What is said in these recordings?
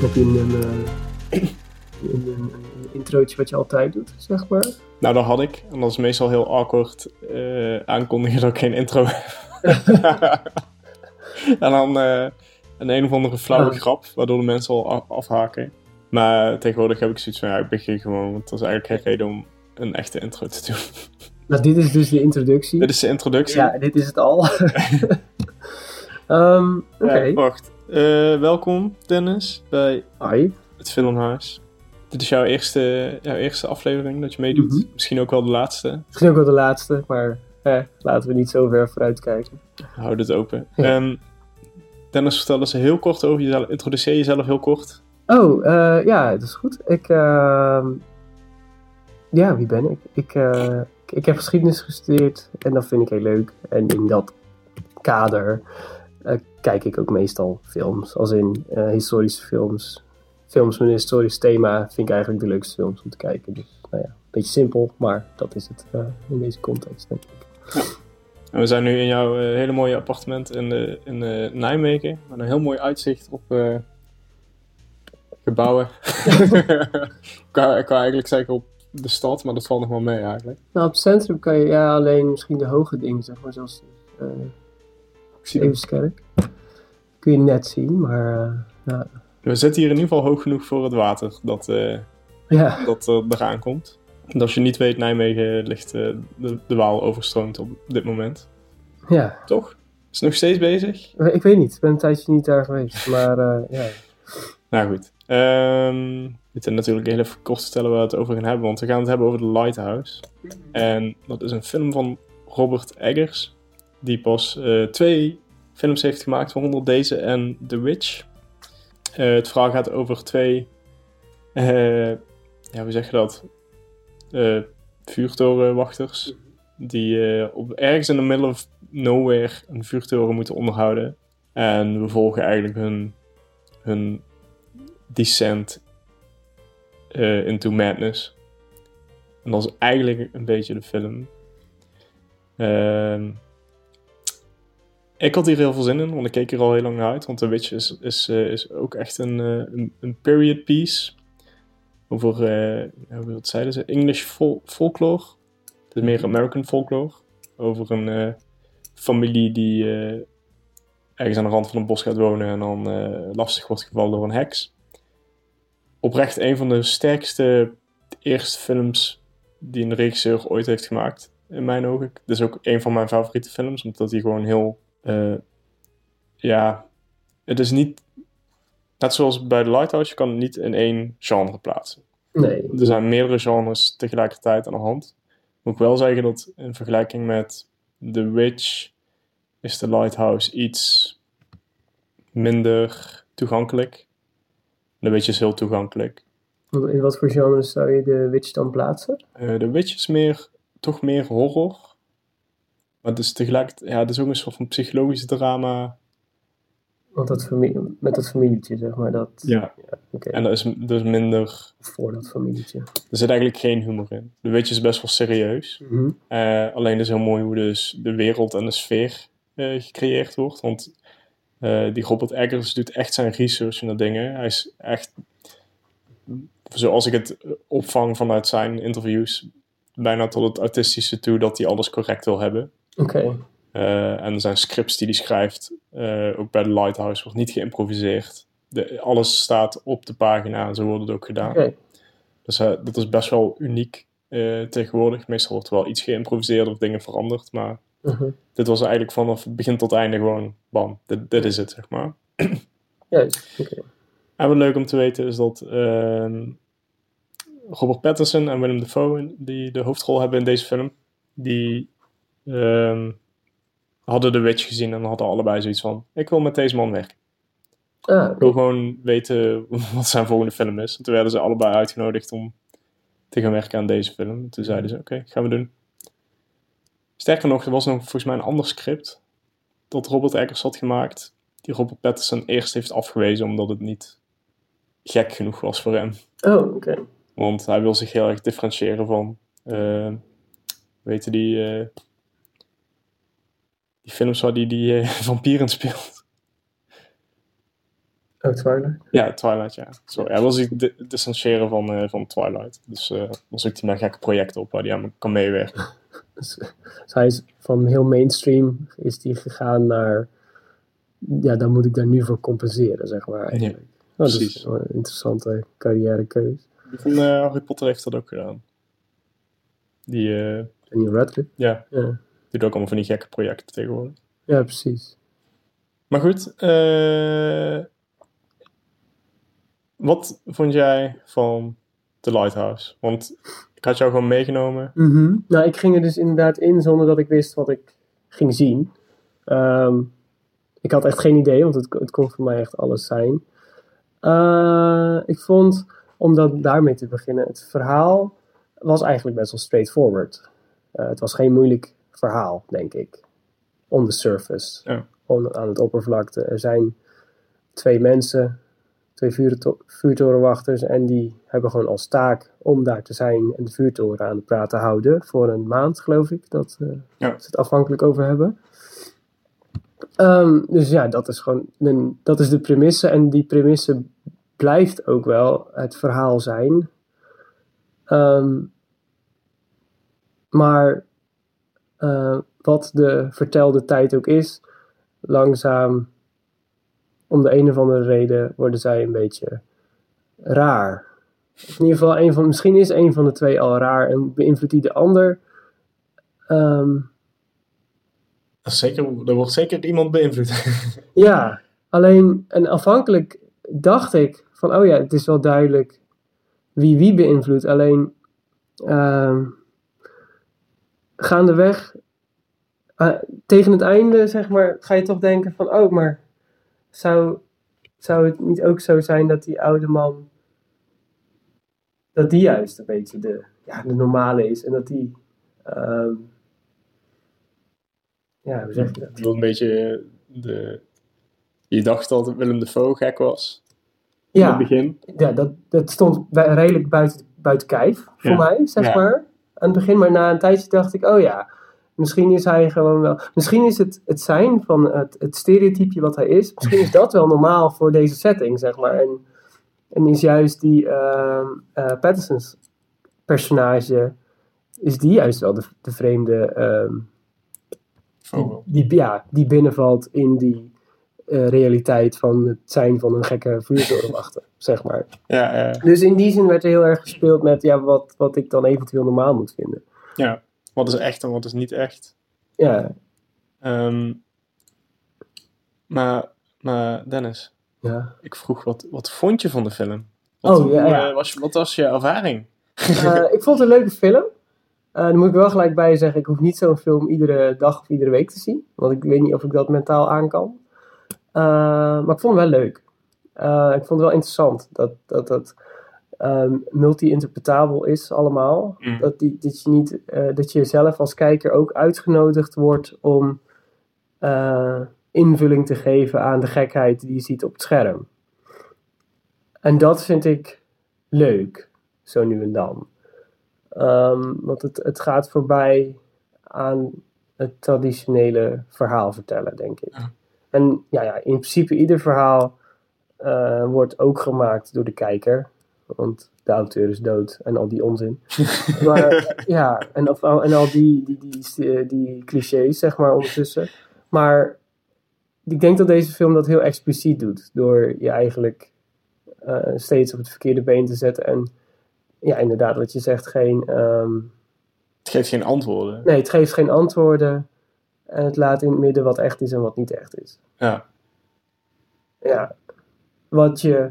Heb je een, eh, een, een, een introotje wat je altijd doet, zeg maar? Nou, dat had ik. En dat is meestal heel awkward eh, aankondigen dat ik geen intro heb. en dan eh, een een of andere flauwe Ah. grap, waardoor de mensen al af- afhaken. Maar tegenwoordig heb ik zoiets van, ja, ik begin gewoon, want dat is eigenlijk geen reden om een echte intro te doen. Nou, dit is dus de introductie. Dit is de introductie. Ja, dit is het al. Ehm, Oké. Wacht. Eh, welkom, Dennis, bij Hi. het Filmhuis. Dit is jouw eerste, jouw eerste aflevering dat je meedoet. Mhm. Misschien ook wel de laatste. Misschien ook wel de laatste, maar eh, laten we niet zo ver vooruit kijken. Houd het open. Ja. Ehm, Dennis, vertel eens heel kort over jezelf. Introduceer jezelf heel kort. Oh, eh, ja, dat is goed. Ik, ehm, ja, wie ben ik? Ik, eh, ik? ik heb geschiedenis gestudeerd en dat vind ik heel leuk. En in dat kader eh, kijk ik ook meestal films, als in eh, historische films. Films met een historisch thema vind ik eigenlijk de leukste films om te kijken. Dus, nou ja, een beetje simpel, maar dat is het eh, in deze context, denk ik. En we zijn nu in jouw hele mooie appartement in, eh, in eh, Nijmegen. Met een heel mooi uitzicht op gebouwen. ik wou eigenlijk zeggen op de stad, maar dat valt nog wel mee eigenlijk. Nou, op het centrum kan je ja, alleen misschien de hoge dingen, zeg maar, zoals zie dat- Stevenskerk. Kun je net zien, maar eh, ja. We zitten hier in ieder geval hoog genoeg voor het water dat, eh, ja. dat er eraan komt. En als je niet weet, Nijmegen ligt eh, de, de Waal overstroomt op dit moment. Ja, Toch? Is het nog steeds bezig? ik weet niet. Ik ben een tijdje niet daar geweest. Maar ja. Nou goed. Ehm we moeten natuurlijk heel even kort vertellen waar we het over gaan hebben. Want we gaan het hebben over The Lighthouse. En dat is een film van Robert Eggers. Die pas eh, twee films heeft gemaakt, waaronder deze en The Witch. Eh, het verhaal gaat over twee, eh, ja, hoe zeg je dat? Vuurtorenwachters. Die op, ergens in the middle of nowhere een vuurtoren moeten onderhouden. En we volgen eigenlijk hun, hun descent into madness. En dat is eigenlijk een beetje de film. Ehm, ik had hier heel veel zin in, want ik keek er al heel lang naar uit. Want The Witch is, is, eh, is ook echt een, eh, een, een period piece. Over, eh, hoe wat zeiden ze? English fol- folklore. Het is meer American folklore. Over een eh, familie die eh, ergens aan de rand van een bos gaat wonen en dan eh, lastig wordt gevallen door een heks. Oprecht een van de sterkste eerste films die een regisseur ooit heeft gemaakt, in mijn ogen. Het is ook een van mijn favoriete films, omdat hij gewoon heel... eh, ja, het is niet... Net zoals bij The Lighthouse, je kan het niet in één genre plaatsen. Nee. Er zijn meerdere genres tegelijkertijd aan de hand. Moet ik wel zeggen dat in vergelijking met The Witch is The Lighthouse iets minder toegankelijk. The Witch is heel toegankelijk. In wat voor genres zou je de Witch dan plaatsen? Eh The Witch is meer, toch meer horror. Maar het is tegelijkertijd, ja, het is ook een soort van psychologisch drama. Want dat familie, met dat familietje, zeg maar. Dat, Ja. Oké, En dat is dus minder, voor dat familietje. er zit eigenlijk geen humor in. The Witch is best wel serieus. Mhm. Eh, alleen het is heel mooi hoe dus de wereld en de sfeer eh, gecreëerd wordt. Want eh, die Robert Eggers doet echt zijn research naar dingen. Hij is echt, zoals ik het opvang vanuit zijn interviews, bijna tot het autistische toe dat hij alles correct wil hebben. Oké, Eh, en er zijn scripts die hij schrijft, eh, ook bij The Lighthouse, wordt niet geïmproviseerd. De, alles staat op de pagina en zo wordt het ook gedaan. Dus eh, dat is best wel uniek tegenwoordig. Meestal wordt er wel iets geïmproviseerd of dingen veranderd. Maar Mhm. dit was eigenlijk vanaf begin tot einde gewoon bam. Dit, dit is het, zeg maar. Juist, oké. En wat leuk om te weten is dat ehm, Robert Pattinson en Willem Dafoe, die de hoofdrol hebben in deze film, die ehm, hadden The Witch gezien en hadden allebei zoiets van: ik wil met deze man werken. Ah, Ik wil gewoon weten wat zijn volgende film is. En toen werden ze allebei uitgenodigd om te gaan werken aan deze film. En toen zeiden ze, oké, gaan we doen. Sterker nog, er was nog volgens mij een ander script dat Robert Eggers had gemaakt. Die Robert Pattinson eerst heeft afgewezen omdat het niet gek genoeg was voor hem. Oh, oké. Want hij wil zich heel erg differentiëren van, eh weet je, die, eh, die films waar die, die eh, vampieren speelt. Oh, Twilight. Ja, Twilight, ja. Sorry, hij wil zich di- distancieren van, eh, van Twilight. Dus eh dan zoekt hij maar gekke projecten op waar hij aan kan meewerken. Dus, dus hij is van heel mainstream is die gegaan naar... Ja, dan moet ik daar nu voor compenseren, zeg maar. Eigenlijk. Oh, dat is een interessante carrièrekeuze. Van Harry Potter heeft dat ook gedaan. Die, En die Radcliffe. ja, Ja. Doet ook allemaal van die gekke projecten tegenwoordig. ja, precies. Maar goed, eh, wat vond jij van The Lighthouse? Want ik had jou gewoon meegenomen. Mhm. Nou, ik ging er dus inderdaad in zonder dat ik wist wat ik ging zien. Ehm, ik had echt geen idee, want het, het kon voor mij echt alles zijn. Eh, ik vond, om dat daarmee te beginnen, het verhaal was eigenlijk best wel straightforward. Eh, het was geen moeilijk verhaal, denk ik. On the surface. Ja. On- aan het oppervlakte. Er zijn twee mensen, twee vuurto- vuurtorenwachters, en die hebben gewoon als taak om daar te zijn en de vuurtoren aan de praat te houden. Voor een maand, geloof ik, dat eh, Ja. ze het afhankelijk over hebben. Ehm, dus ja, dat is gewoon een, dat is de premisse. En die premisse blijft ook wel het verhaal zijn. Ehm, maar eh, wat de vertelde tijd ook is, langzaam, om de een of andere reden, worden zij een beetje raar. In ieder geval, een van, misschien is een van de twee al raar en beïnvloedt die de ander. Dat is zeker, er wordt zeker iemand beïnvloed. Ja, alleen en afhankelijk dacht ik van, oh ja, het is wel duidelijk wie wie beïnvloedt. Alleen ehm gaandeweg, eh, tegen het einde, zeg maar, ga je toch denken van, oh, maar zou, zou het niet ook zo zijn dat die oude man, dat die juist een beetje de, ja, de normale is en dat die, ehm, ja, hoe zeg je dat? Een beetje de... Je dacht dat Willem Dafoe gek was. In het Ja, begin. ja, dat, dat stond bij- redelijk buiten, buiten kijf voor Ja. mij, zeg Ja. maar. Aan het begin, maar na een tijdje dacht ik, oh ja, misschien is hij gewoon wel... Misschien is het, het zijn van het, het stereotypje wat hij is, misschien is dat wel normaal voor deze setting, zeg maar. En, en is juist die ehm eh, Patterson's personage, is die juist wel de, de vreemde... ehm, die, ja, die binnenvalt in die eh, realiteit van het zijn van een gekke vuurtorenwachter, zeg maar. Ja, ja, Dus in die zin werd er heel erg gespeeld met ja, wat, wat ik dan eventueel normaal moet vinden. ja. Wat is echt en wat is niet echt. Ja, Ehm, maar, maar Dennis, ja. ik vroeg, wat, wat vond je van de film? Wat, Oh, ja, eh, was, wat was je ervaring? Eh, ik vond het een leuke film. Eh dan moet ik wel gelijk bij zeggen, ik hoef niet zo'n film iedere dag of iedere week te zien. Want ik weet niet of ik dat mentaal aan kan. Eh, maar ik vond het wel leuk. Eh, ik vond het wel interessant dat dat, dat ehm, multi-interpretabel is allemaal. Mm. Dat, die, dat, je niet, eh, dat je zelf als kijker ook uitgenodigd wordt om invulling te geven aan de gekheid die je ziet op het scherm. En dat vind ik leuk, zo nu en dan. Ehm, want het, het gaat voorbij aan het traditionele verhaal vertellen, denk ik. Ja. En ja, ja, in principe ieder verhaal eh, wordt ook gemaakt door de kijker. Want de auteur is dood en al die onzin. maar ja, en, of, en al die, die, die, die clichés, zeg maar, ondertussen. Maar ik denk dat deze film dat heel expliciet doet. Door je eigenlijk eh, steeds op het verkeerde been te zetten. En ja, inderdaad, wat je zegt, geen... ehm, Het geeft geen antwoorden. nee, het geeft geen antwoorden. En het laat in het midden wat echt is en wat niet echt is. Ja, Ja, wat je...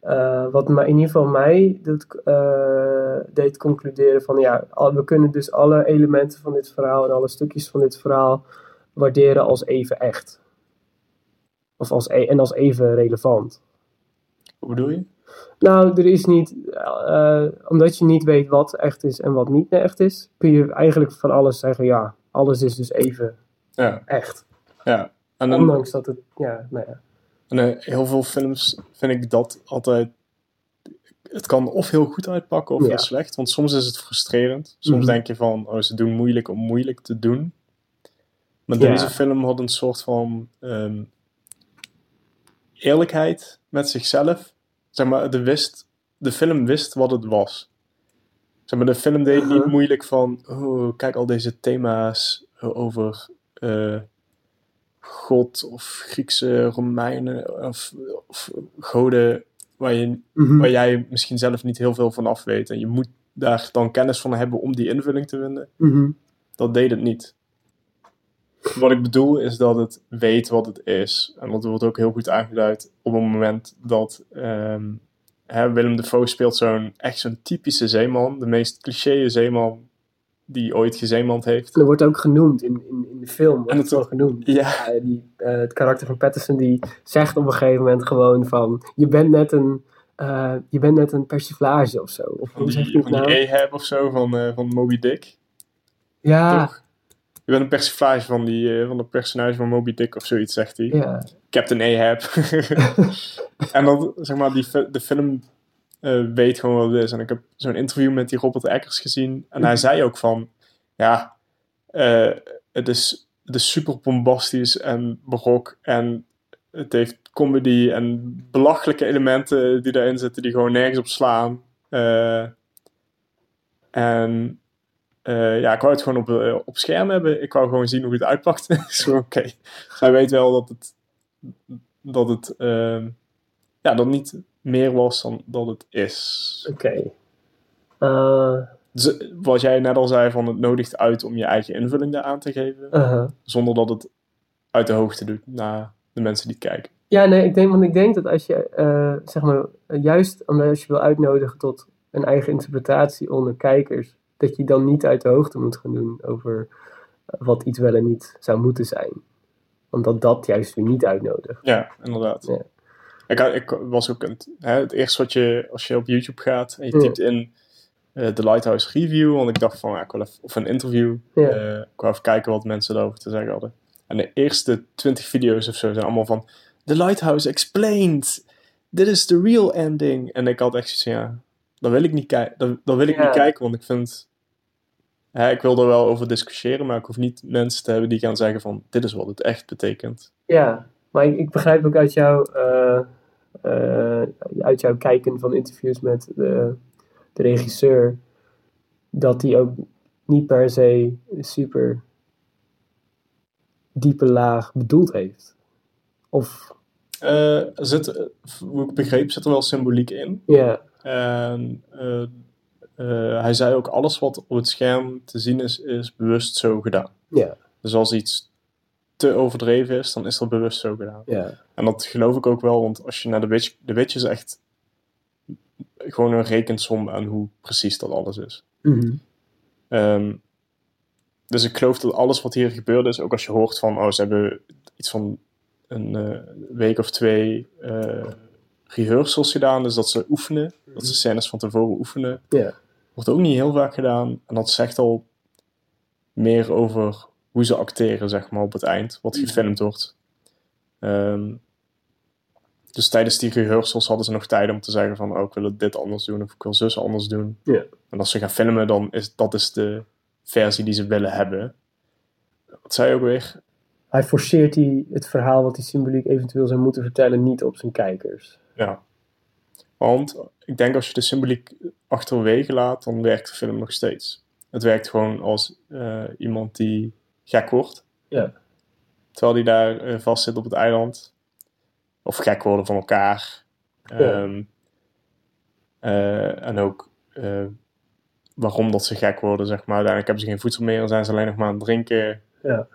eh, wat in ieder geval mij doet, eh, deed concluderen van... Ja, we kunnen dus alle elementen van dit verhaal... en alle stukjes van dit verhaal waarderen als even echt. Of als, e- en als even relevant. hoe bedoel je? Nou, er is niet, eh, omdat je niet weet wat echt is en wat niet echt is, kun je eigenlijk van alles zeggen, ja, alles is dus even Ja, echt. ja. En dan, Ondanks dat het, ja, nou ja. en, eh, heel veel films vind ik dat altijd... Het kan of heel goed uitpakken of Ja. heel slecht. Want soms is het frustrerend. Soms Mhm. denk je van, oh, ze doen moeilijk om moeilijk te doen. Maar Ja. deze film had een soort van... ehm, eerlijkheid met zichzelf. Zeg maar, de, wist, de film wist wat het was. Zeg maar, de film deed niet Uh-huh. moeilijk van, oh, kijk al deze thema's over eh, God of Griekse Romeinen of, of goden waar, je, Mhm. waar jij misschien zelf niet heel veel van af weet. En je moet daar dan kennis van hebben om die invulling te vinden. Mhm. Dat deed het niet. Wat ik bedoel is dat het weet wat het is. En dat wordt ook heel goed aangeduid op het moment dat ehm, hè, Willem Dafoe speelt zo'n echt zo'n typische zeeman. De meest cliché zeeman die ooit gezeemand heeft. Dat wordt ook genoemd in, in, in de film. Wordt En het wel genoemd. Ja, Ja, die, eh, het karakter van Patterson die zegt op een gegeven moment gewoon van... Je bent net een, eh, je bent net een persiflage of zo. Of van die, nou? Ahab of zo van, eh, van Moby Dick. Ja, Toch? Je bent een persiflage van, die, eh, van de personage van Moby Dick of zoiets, zegt hij. ja. Captain Ahab. en dan, zeg maar, die, de film eh, weet gewoon wat het is. En ik heb zo'n interview met die Robert Eggers gezien. En hij zei ook van, ja, eh, het, is, het is super bombastisch en barok. En het heeft comedy en belachelijke elementen die daarin zitten die gewoon nergens op slaan. En eh, ja, ik wou het gewoon op, eh, op scherm hebben. Ik wou gewoon zien hoe het uitpakt. Dus Oké, hij weet wel dat het, dat het ehm, ja, dat niet meer was dan dat het is. Oké. Eh, Dus, wat jij net al zei, van het nodigt uit om je eigen invulling daar aan te geven. Zonder dat het uit de hoogte doet naar de mensen die kijken. Ja, nee, ik denk, want ik denk dat als je, zeg maar, juist omdat als je wil uitnodigen tot een eigen interpretatie onder kijkers, dat je dan niet uit de hoogte moet gaan doen over wat iets wel en niet zou moeten zijn. Omdat dat juist weer niet uitnodigt. Ja, inderdaad. Ja. Ik, ik was ook een, hè, het eerste wat je, als je op YouTube gaat en je typt in eh, de Lighthouse Review, want ik dacht van, ja, ik wil even, of een interview, Ja. eh, ik wou even kijken wat mensen daarover te zeggen hadden. En de eerste 20 video's of zo zijn allemaal van, The Lighthouse explained, dit is the real ending. En ik had echt zoiets ja, dat wil ik niet, kijken dat, wil ik Ja. niet kijken, want ik vind, hè, ik wil er wel over discussiëren, maar ik hoef niet mensen te hebben die gaan zeggen van, dit is wat het echt betekent. Ja, maar ik, ik begrijp ook uit jouw, eh, eh, uit jouw kijken van interviews met de, de regisseur, dat hij ook niet per se super diepe laag bedoeld heeft. Of, er zit, hoe ik begreep, zit er wel symboliek in. ja, En eh, eh, hij zei ook, alles wat op het scherm te zien is, is bewust zo gedaan. ja, Dus als iets te overdreven is, dan is dat bewust zo gedaan. ja, En dat geloof ik ook wel, want als je naar de Witch... De Witch is echt gewoon een rekensom aan hoe precies dat alles is. Mhm. Ehm, dus ik geloof dat alles wat hier gebeurd is, ook als je hoort van, oh, ze hebben iets van een eh, week of twee rehearsals gedaan, dus dat ze oefenen, dat ze scènes van tevoren oefenen, wordt ook niet heel vaak gedaan. En dat zegt al meer over hoe ze acteren, zeg maar, op het eind, wat gefilmd wordt. Ehm, dus tijdens die rehearsals hadden ze nog tijd om te zeggen van, oh, ik wil dit anders doen, of ik wil zus anders doen. En als ze gaan filmen, dan is dat is de versie die ze willen hebben. Wat zei je ook weer? Hij forceert die, het verhaal wat die symboliek eventueel zou moeten vertellen niet op zijn kijkers. Ja. Want ik denk als je de symboliek achterwege laat, dan werkt de film nog steeds. Het werkt gewoon als eh, iemand die gek wordt. Ja. Terwijl die daar eh, vast zit op het eiland. Of gek worden van elkaar. Ja. Ehm, eh, en ook waarom dat ze gek worden, zeg maar. Uiteindelijk hebben ze geen voedsel meer en zijn ze alleen nog maar aan het drinken. Ja.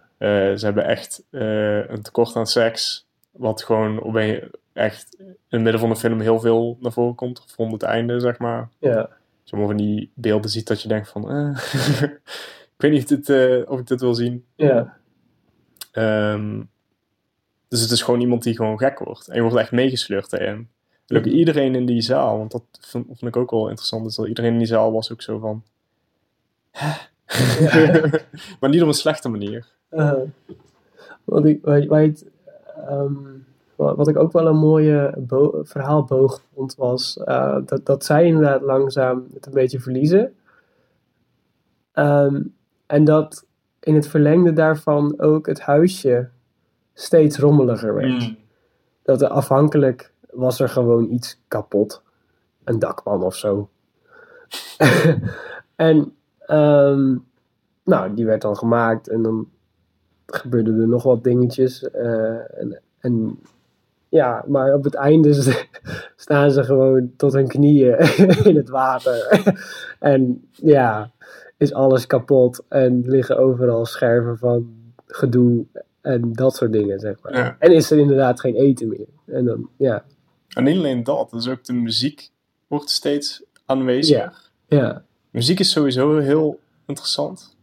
Ze hebben echt een tekort aan seks. Wat gewoon op een, echt in het midden van de film heel veel naar voren komt. Of rond het einde, zeg maar. Ja, Als je allemaal van die beelden ziet dat je denkt van... eh, ik weet niet of, dit, eh, of ik dit wil zien. ja, Ehm, dus het is gewoon iemand die gewoon gek wordt. En je wordt echt meegesleurd daarin. En ook iedereen in die zaal, want dat vond, vond ik ook wel interessant, is dat iedereen in die zaal was ook zo van... maar niet op een slechte manier. Eh, wat, ik, waar, waar je het, ehm, wat, ik ook wel een mooie bo- verhaalboog vond, was eh, dat, dat zij inderdaad langzaam het een beetje verliezen. Ehm, en dat in het verlengde daarvan ook het huisje steeds rommeliger werd. Dat dat er afhankelijk was er gewoon iets kapot. Een dakpan of zo. en ehm, nou, die werd dan gemaakt en dan gebeurden er nog wat dingetjes. eh, en, en ja, maar op het einde staan ze gewoon tot hun knieën in het water. en ja, is alles kapot en liggen overal scherven van gedoe en dat soort dingen, zeg maar. Ja. En is er inderdaad geen eten meer. En dan, ja, En niet alleen dat, dus ook de muziek wordt steeds aanweziger. Ja. ja. Muziek is sowieso heel interessant.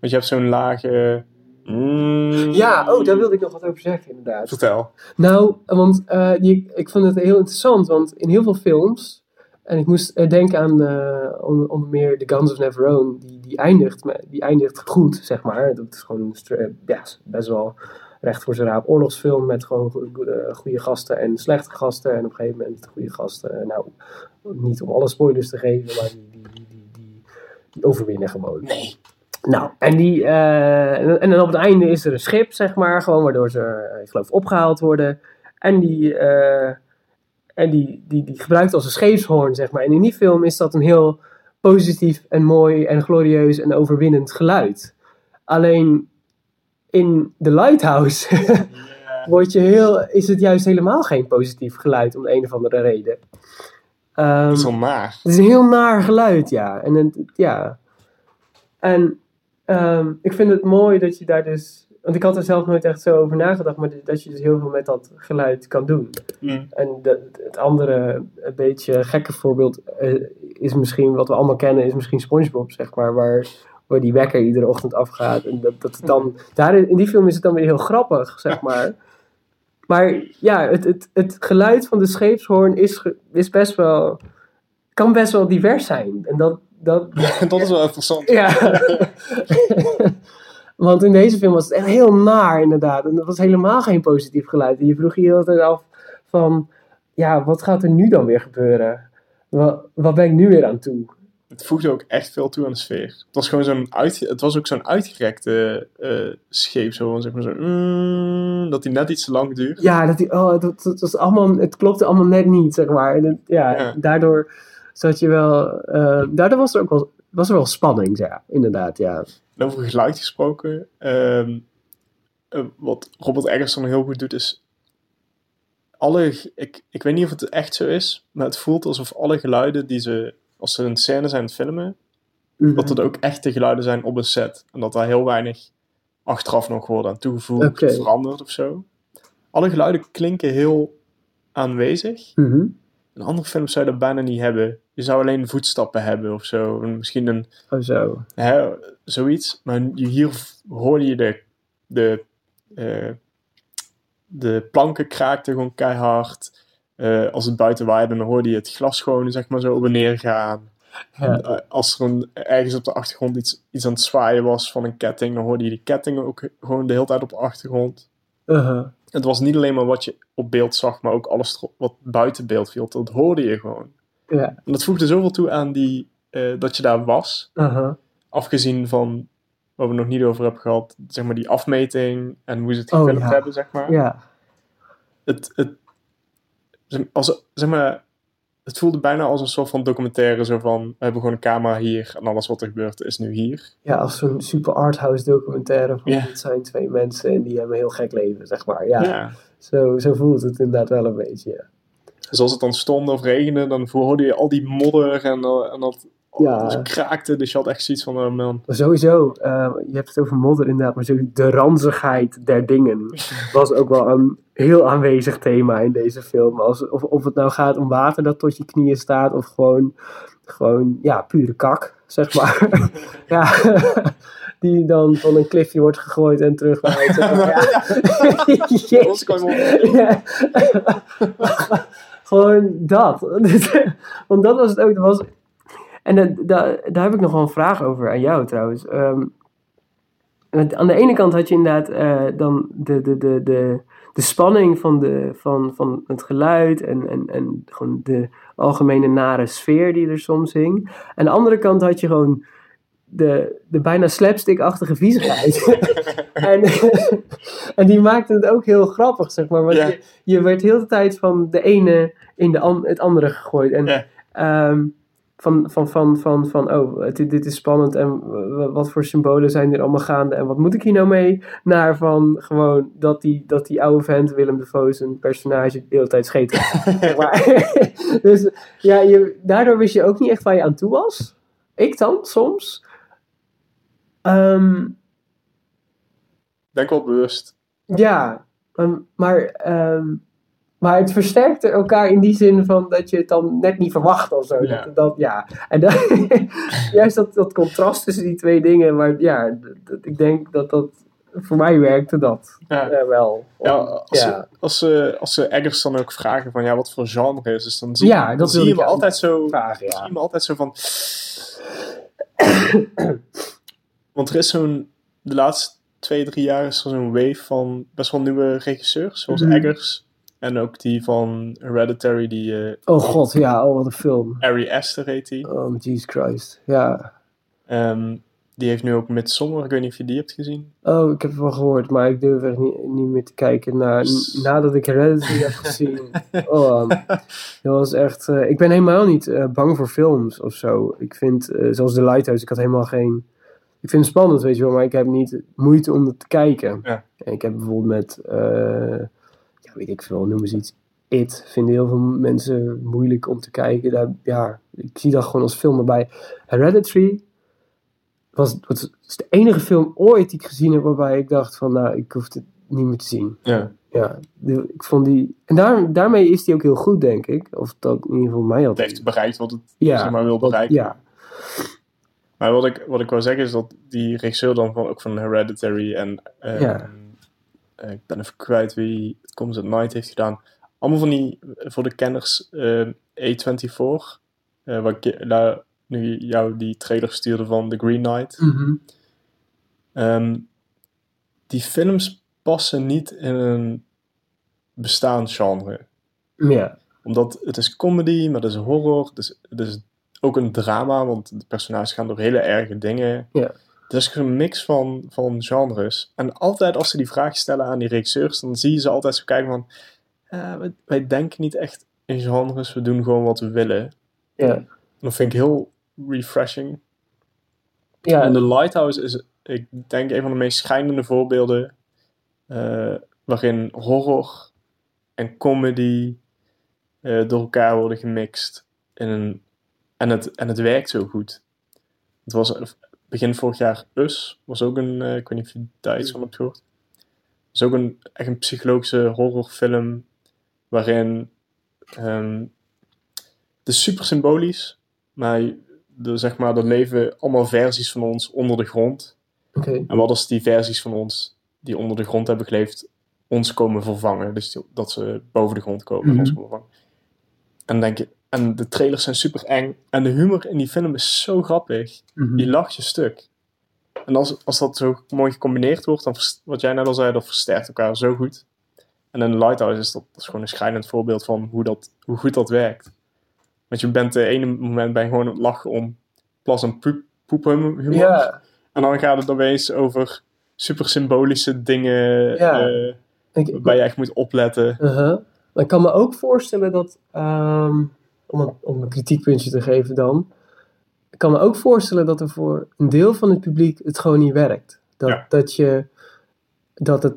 Want je hebt zo'n lage... mm, Ja, oh, daar wilde ik nog wat over zeggen, inderdaad. Vertel. Nou, want eh, die, ik vond het heel interessant, want in heel veel films, en ik moest eh, denken aan eh, onder, onder meer The Guns of Navarone, die, die, eindigt, met, die eindigt goed, zeg maar. Dat is gewoon ja, best wel recht voor zijn raap oorlogsfilm met gewoon go- go- goede gasten en slechte gasten. En op een gegeven moment goede gasten. Nou, niet om alle spoilers te geven, maar die, die, die, die, die, die overwinnen gewoon. Nee. Nou, en, die, eh, en, dan op het einde is er een schip, zeg maar, gewoon waardoor ze, eh, ik geloof, opgehaald worden. En die, eh, en die, die, die gebruikt als een scheepshoorn, zeg maar. En in die film is dat een heel positief en mooi en glorieus en overwinnend geluid. Alleen in The Lighthouse wordt je heel, is het juist helemaal geen positief geluid om de een of andere reden. Ehm, Dat is wel naar. het is een heel naar geluid, ja. En, het- ja. en ehm, ik vind het mooi dat je daar dus... Want ik had er zelf nooit echt zo over nagedacht, maar dat je dus heel veel met dat geluid kan doen. Mm. En de, het andere, een beetje gekke voorbeeld, eh, is misschien, wat we allemaal kennen, is misschien SpongeBob, zeg maar, waar, waar die wekker iedere ochtend afgaat. En dat, dat het dan, daar in die film is het dan weer heel grappig, zeg maar. Maar ja, het, het, het geluid van de scheepshoorn is, is best wel, kan best wel divers zijn. En dat, dat, dat is wel interessant. ja. Want in deze film was het echt heel naar, inderdaad. En dat was helemaal geen positief geluid. En je vroeg je hele tijd af van... Ja, wat gaat er nu dan weer gebeuren? Wat, wat ben ik nu weer aan toe? Het voegde ook echt veel toe aan de sfeer. Het was gewoon zo'n uitge- het was ook zo'n uitgerekte eh scheep, zo zeg maar zo, mm, dat die net iets te lang duurt. Ja, dat, die, oh, dat, dat was allemaal, het klopte allemaal net niet, zeg maar. En het- ja, Ja. daardoor zat je wel... eh, daardoor was er ook wel, was er wel spanning, ja. Inderdaad, ja. En over geluid gesproken, ehm, eh, wat Robert Eggerson heel goed doet is, alle, ik, ik weet niet of het echt zo is, maar het voelt alsof alle geluiden die ze, als ze een scène zijn aan het filmen, Mhm. dat het ook echte geluiden zijn op een set. En dat daar heel weinig achteraf nog worden aan toegevoegd of veranderd of zo. Alle geluiden klinken heel aanwezig. Mhm. In andere films zou je dat bijna niet hebben. Je zou alleen voetstappen hebben of zo. En misschien een, Oh, zo. hè, zoiets. Maar hier hoor je de, de, eh, de planken kraakten gewoon keihard. Eh, als het buiten waaide, dan hoorde je het glas gewoon zeg maar zo op en neer gaan. Ja. Eh, als er een, ergens op de achtergrond iets, iets aan het zwaaien was van een ketting, dan hoorde je die ketting ook gewoon de hele tijd op de achtergrond. Uh-huh. Het was niet alleen maar wat je op beeld zag, maar ook alles wat buiten beeld viel. Dat hoorde je gewoon. Ja. En dat voegde zoveel toe aan die, eh, dat je daar was. Uh-huh. Afgezien van waar we nog niet over hebben gehad, zeg maar die afmeting en hoe ze het Oh, gefilmd ja. hebben, zeg maar. Ja. Het, het, als, zeg maar, het voelde bijna als een soort van documentaire, zo van, we hebben gewoon een camera hier en alles wat er gebeurt is nu hier. Ja, als zo'n super arthouse documentaire van dit zijn twee mensen en die hebben een heel gek leven, zeg maar. Ja, Ja. Zo, zo voelt het inderdaad wel een beetje. ja. Dus als het dan stond of regende, dan hoorde je al die modder en, eh, en dat Ja. alles kraakte. Dus je had echt zoiets van, oh man. Sowieso, eh, je hebt het over modder inderdaad, maar sowieso de ranzigheid der dingen was ook wel een heel aanwezig thema in deze film. Als, of, of het nou gaat om water dat tot je knieën staat of gewoon, gewoon ja, pure kak, zeg maar. ja, die dan van een klifje wordt gegooid en terug naar het- ja. Ja. Gewoon dat. Want dat was het ook. Dat was... En daar, daar heb ik nog wel een vraag over aan jou trouwens. Want aan de ene kant had je inderdaad eh, dan de, de, de, de, de spanning van, de, van, van het geluid en, en, en gewoon de algemene nare sfeer die er soms hing. Aan de andere kant had je gewoon de, de bijna slapstick-achtige viezigheid. en, en die maakte het ook heel grappig, zeg maar. Want Ja. je, je werd heel de tijd van de ene in de an- het andere gegooid. En Ja. ehm, van, van, van, van, van, oh, het, dit is spannend en wat voor symbolen zijn er allemaal gaande en wat moet ik hier nou mee? Naar van gewoon dat die, dat die oude vent, Willem Dafoe, zijn personage, de hele tijd scheet. Zeg maar. dus ja, je, daardoor wist je ook niet echt waar je aan toe was. Ik dan, soms. Ehm, Denk wel bewust. ja, ehm, maar, ehm, maar het versterkte elkaar in die zin van dat je het dan net niet verwacht of zo. Ja. Dat, dat, ja. En dan, juist dat, dat contrast tussen die twee dingen, maar ja, dat- dat- ik denk dat dat voor mij werkte dat Ja. eh, wel. Ja, als, ja. Ze, als, ze, als ze Eggers dan ook vragen van ja, wat voor genre is dus dan zie, Ja, dan dat zie je me altijd zo, vragen, zie me altijd zo van. Want er is zo'n, de laatste twee, drie jaar is er zo'n wave van best wel nieuwe regisseurs, zoals Mhm. Eggers. En ook die van Hereditary, die eh Oh god, ja, oh wat een film. Ari Aster heet die. Oh, Jesus Christ. Ja. Ehm, die heeft nu ook Midsommar, ik weet niet of je die hebt gezien. Oh, ik heb het wel gehoord, maar ik durf echt niet, niet meer te kijken na, S- nadat ik Hereditary heb gezien. Oh, dat was echt... eh, ik ben helemaal niet eh, bang voor films of zo. Ik vind, zoals The Lighthouse, ik had helemaal geen... Ik vind het spannend, weet je wel, maar ik heb niet moeite om het te kijken. Ja. En ik heb bijvoorbeeld met... weet ik veel, noem eens iets. It vinden heel veel mensen moeilijk om te kijken. Daar, ja, ik zie dat gewoon als film erbij. Hereditary was, was is de enige film ooit die ik gezien heb waarbij ik dacht van, nou, ik hoef het niet meer te zien. Ja. Ja, ik vond die... En daar, daarmee is die ook heel goed, denk ik. Of dat in ieder geval mij had. Het heeft bereikt wat het Ja, zeg maar, wil bereiken. Ja, Maar wat ik, wat ik wou zeggen is dat die regisseur dan van, ook van Hereditary en eh, Ja. Eh, ik ben even kwijt wie het Comes at Night heeft gedaan. Allemaal van die, voor de kenners, eh, A24, eh, waar ik nou, nu jou die trailer stuurde van The Green Knight. Mhm. Ehm, die films passen niet in een bestaand genre. ja. Omdat het is comedy, maar het is horror. Het is, het is ook een drama, want de personages gaan door hele erge dingen. Ja. Is een mix van, van genres. En altijd als ze die vraag stellen aan die regisseurs, dan zie je ze altijd zo kijken van... "Eh, wij, wij denken niet echt in genres, we doen gewoon wat we willen. ja. Dat vind ik heel refreshing. ja. En The Lighthouse is, ik denk, een van de meest schijnende voorbeelden eh, waarin horror en comedy eh, door elkaar worden gemixt. In een, en, het, en het werkt zo goed. Het was begin vorig jaar Us, was ook een, eh, ik weet niet of je daar iets van hebt gehoord. Het is ook een, echt een psychologische horrorfilm waarin ehm, het is super symbolisch, maar de, zeg maar, er leven allemaal versies van ons onder de grond. En wat als die versies van ons die onder de grond hebben geleefd, ons komen vervangen? Dus die- dat ze boven de grond komen en Mhm. ons komen vervangen. En dan denk je, en de trailers zijn super eng. En de humor in die film is zo grappig. Mhm. Je lacht je stuk. En als, als dat zo mooi gecombineerd wordt, dan wat jij net al zei, dat versterkt elkaar zo goed. En in Lighthouse is dat, dat is gewoon een schrijnend voorbeeld van hoe, dat, hoe goed dat werkt. Want je bent de ene moment ben je gewoon aan het lachen om plas en poep, poephumor. Ja. En dan gaat het opeens over super symbolische dingen Ik, waarbij je echt moet opletten. Maar ik kan me ook voorstellen dat, ehm, om, een, om een kritiekpuntje te geven dan, ik kan me ook voorstellen dat er voor een deel van het publiek het gewoon niet werkt. Dat, Ja. dat, je, dat het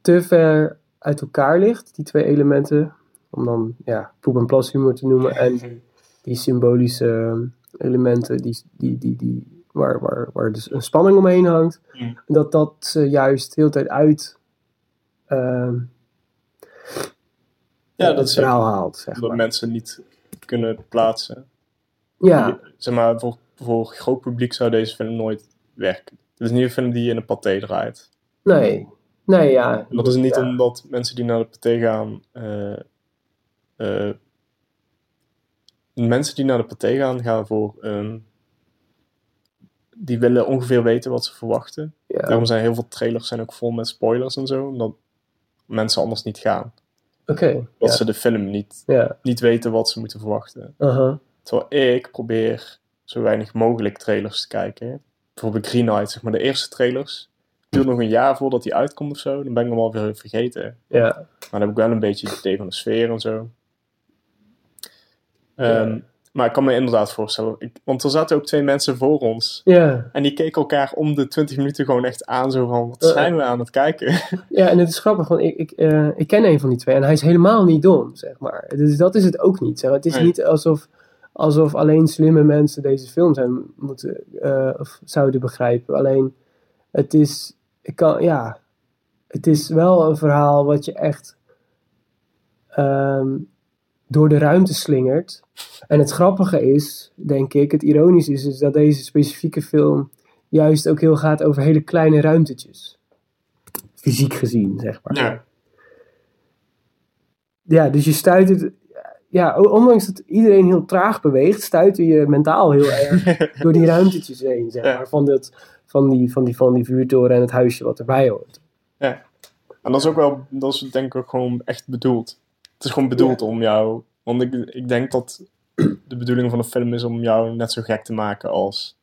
te ver uit elkaar ligt, die twee elementen, om dan ja, poep- en plashumor te noemen, en die symbolische elementen die, die, die, die, waar, waar, waar dus een spanning omheen hangt, dat dat ze juist de hele tijd uit ehm, Ja, het dat is verhaal haalt, zeg dat maar. mensen niet kunnen plaatsen. Ja, Zeg maar, voor, voor groot publiek zou deze film nooit werken. Het is niet een film die je in een paté draait. nee. Nee, ja. Dat is niet ja. omdat mensen die naar de paté gaan. eh, eh, mensen die naar de paté gaan, gaan voor. ehm, die willen ongeveer weten wat ze verwachten. Ja. Daarom zijn heel veel trailers zijn ook vol met spoilers en zo. Omdat mensen anders niet gaan. Dat ja. ze de film niet, Ja, niet weten wat ze moeten verwachten. aha. Terwijl ik probeer zo weinig mogelijk trailers te kijken. bijvoorbeeld Green Knight, zeg maar, de eerste trailers. Het duurt nog een jaar voordat die uitkomt of zo. Dan ben ik hem alweer vergeten. Ja. Maar dan heb ik wel een beetje het idee van de sfeer en zo. Ehm, Maar ik kan me inderdaad voorstellen. Ik, want er zaten ook twee mensen voor ons. Ja. En die keken elkaar om de 20 minuten gewoon echt aan. Zo van, wat Eh. zijn we aan het kijken? Ja, en het is grappig, want ik, ik, eh, ik ken een van die twee en hij is helemaal niet dom, zeg maar. Dus dat is het ook niet. Zeg. maar. Het is Nee. niet alsof, alsof alleen slimme mensen deze film zijn moeten, eh, of zouden begrijpen. Alleen, het is, ik kan, ja, het is wel een verhaal wat je echt ehm, door de ruimte slingert. En het grappige is, denk ik, het ironische is, is dat deze specifieke film juist ook heel gaat over hele kleine ruimtetjes. Fysiek gezien, zeg maar. Ja. Ja, dus je stuit het. Ja, ondanks dat iedereen heel traag beweegt, stuitte je mentaal heel erg door die ruimtetjes heen, zeg Ja. maar. Van, dat, van, die, van, die, van die vuurtoren en het huisje wat erbij hoort. En dat is ook wel, dat is denk ik ook gewoon echt bedoeld. Het is gewoon bedoeld om jou, want ik, ik denk dat de bedoeling van de film is om jou net zo gek te maken als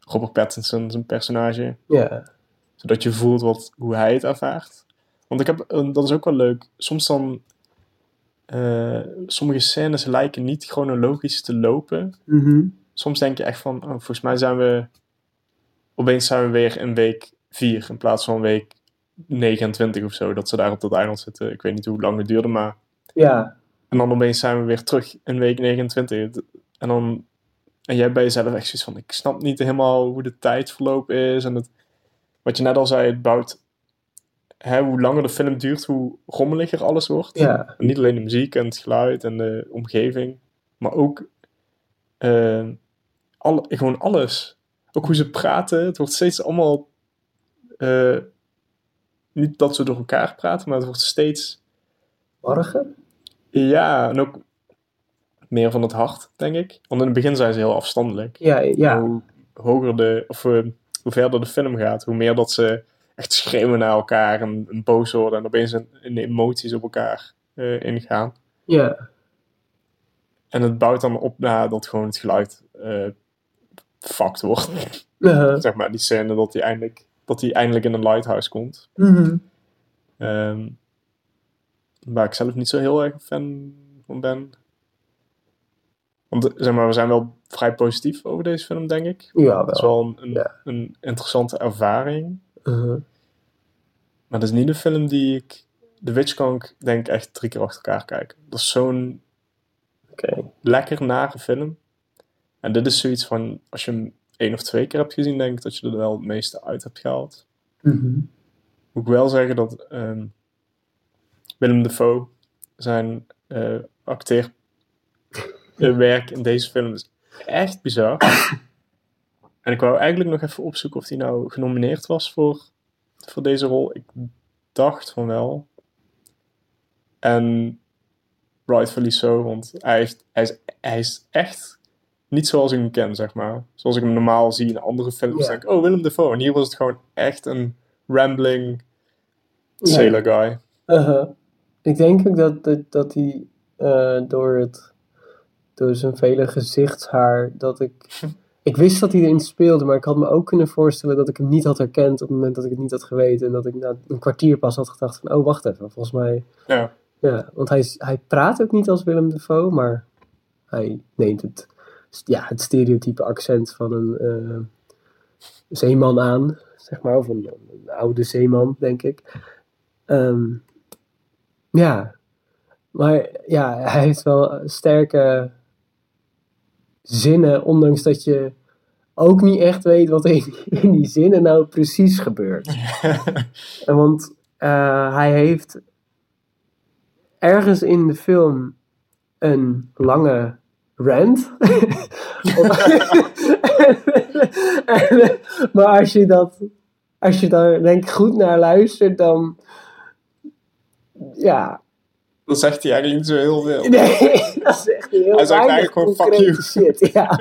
Robert Pattinson, zijn personage. Ja, Zodat je voelt wat, hoe hij het ervaart. Want ik heb, eh, dat is ook wel leuk, soms dan, eh, sommige scènes lijken niet chronologisch te lopen. Mhm. Soms denk je echt van, oh, volgens mij zijn we, opeens zijn we weer in week 4 in plaats van week 29 of zo. Dat ze daar op dat eiland zitten. Ik weet niet hoe lang het duurde, maar ja, en dan opeens zijn we weer terug in week 29. En dan. En jij bij jezelf echt zoiets van: ik snap niet helemaal hoe de tijd verlopen is. En het, wat je net al zei, het bouwt. Hè, hoe langer de film duurt, hoe rommeliger alles wordt. ja, En niet alleen de muziek en het geluid en de omgeving, maar ook. eh, alle, gewoon alles. Ook hoe ze praten. Het wordt steeds allemaal. eh, niet dat ze door elkaar praten, maar het wordt steeds. morgen? Ja, en ook meer van het hart, denk ik. Want in het begin zijn ze heel afstandelijk. Ja, ja, Hoe hoger de, of eh, hoe verder de film gaat, hoe meer dat ze echt schreeuwen naar elkaar en, en boos worden en opeens in, in de emoties op elkaar eh, ingaan. ja, En het bouwt dan op naar dat gewoon het geluid eh fucked wordt. Uh, zeg maar, die scène dat hij eindelijk, dat hij eindelijk in een lighthouse komt. mhm. Ehm, waar ik zelf niet zo heel erg fan van ben. Want zeg maar, we zijn wel vrij positief over deze film, denk ik. Ja, Het is wel. wel een, een, Ja. een interessante ervaring. Uh-huh. Maar dat is niet een film die ik... The Witch kan ik denk ik echt drie keer achter elkaar kijken. Dat is zo'n Oké. lekker nare film. En dit is zoiets van... Als je hem één of twee keer hebt gezien, denk ik dat je er wel het meeste uit hebt gehaald. Mhm. Moet ik wel zeggen dat ehm, Willem Dafoe zijn eh acteerwerk in deze film is echt bizar. en ik wou eigenlijk nog even opzoeken of hij nou genomineerd was voor, voor deze rol. Ik dacht van wel. En rightfully so, want hij, is- hij, is, hij is echt niet zoals ik hem ken, zeg maar. Zoals ik hem normaal zie in andere films. Ja. Denk ik, oh, Willem Dafoe. En hier was het gewoon echt een rambling sailor guy. Uh-huh. Ik denk ook dat, dat, dat hij eh, door, het, door zijn vele gezichtshaar, dat ik... Ik wist dat hij erin speelde, maar ik had me ook kunnen voorstellen dat ik hem niet had herkend op het moment dat ik het niet had geweten. En dat ik na een kwartier pas had gedacht van, oh wacht even, volgens mij... Ja. Ja, want hij, hij praat ook niet als Willem Dafoe, maar hij neemt het, ja, het stereotype accent van een eh, zeeman aan, zeg maar, of een, een oude zeeman, denk ik. Ehm, ja, maar ja, hij heeft wel sterke zinnen, ondanks dat je ook niet echt weet wat er in, in die zinnen nou precies gebeurt. Want eh, hij heeft ergens in de film een lange rant. Maar als je dat, als je daar denk ik goed naar luistert, dan ja, Dan zegt hij eigenlijk niet zo heel veel. nee, dat is echt heel Hij zegt eigenlijk gewoon, fuck you. shit. Ja.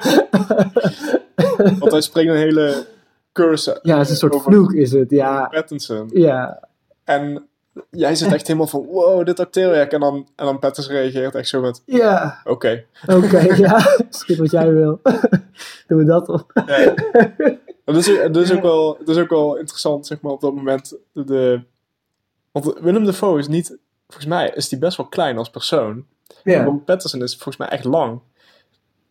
Want hij spreekt een hele curse ja, het is een soort vloek is het, ja. Pattinson. Ja, En jij zit echt helemaal van, wow, dit acteerwerk. En dan, en dan Pattinson reageert echt zo met, ja, oké. oké, ja, schiet wat jij wil. Doen we dat op. Ja. Dat is, dat, is ook wel, dat is ook wel interessant, zeg maar, op dat moment. De, want Willem Dafoe is niet... Volgens mij is die best wel klein als persoon. Ja. Pattinson is volgens mij echt lang.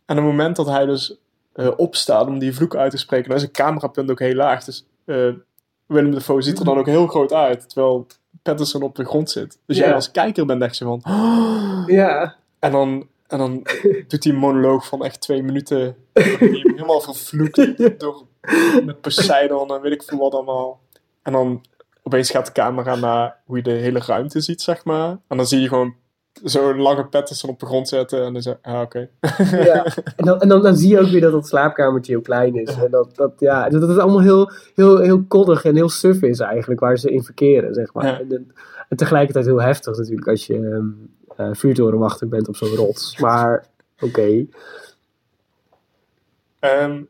En op het moment dat hij dus eh, opstaat om die vloek uit te spreken, dan is een camerapunt ook heel laag. Dus eh, Willem Dafoe ziet er dan ook heel groot uit, terwijl Pattinson op de grond zit. Dus Ja. jij als kijker bent echt zo van... Ja. En dan, en dan doet hij een monoloog van echt twee minuten. Helemaal vervloekt door, met Poseidon en weet ik veel wat allemaal. En dan opeens gaat de camera naar hoe je de hele ruimte ziet, zeg maar. En dan zie je gewoon zo'n lange Patterson op de grond zetten. En dan zeg ah, oké. ja. En, dan, en dan, dan zie je ook weer dat het slaapkamertje heel klein is. En dat, dat, ja, dat het allemaal heel, heel, heel koddig en heel suf is eigenlijk, waar ze in verkeren, zeg maar. Ja. En, tegelijkertijd heel heftig natuurlijk als je eh, vuurtorenwachter bent op zo'n rots. Maar, oké. Ehm,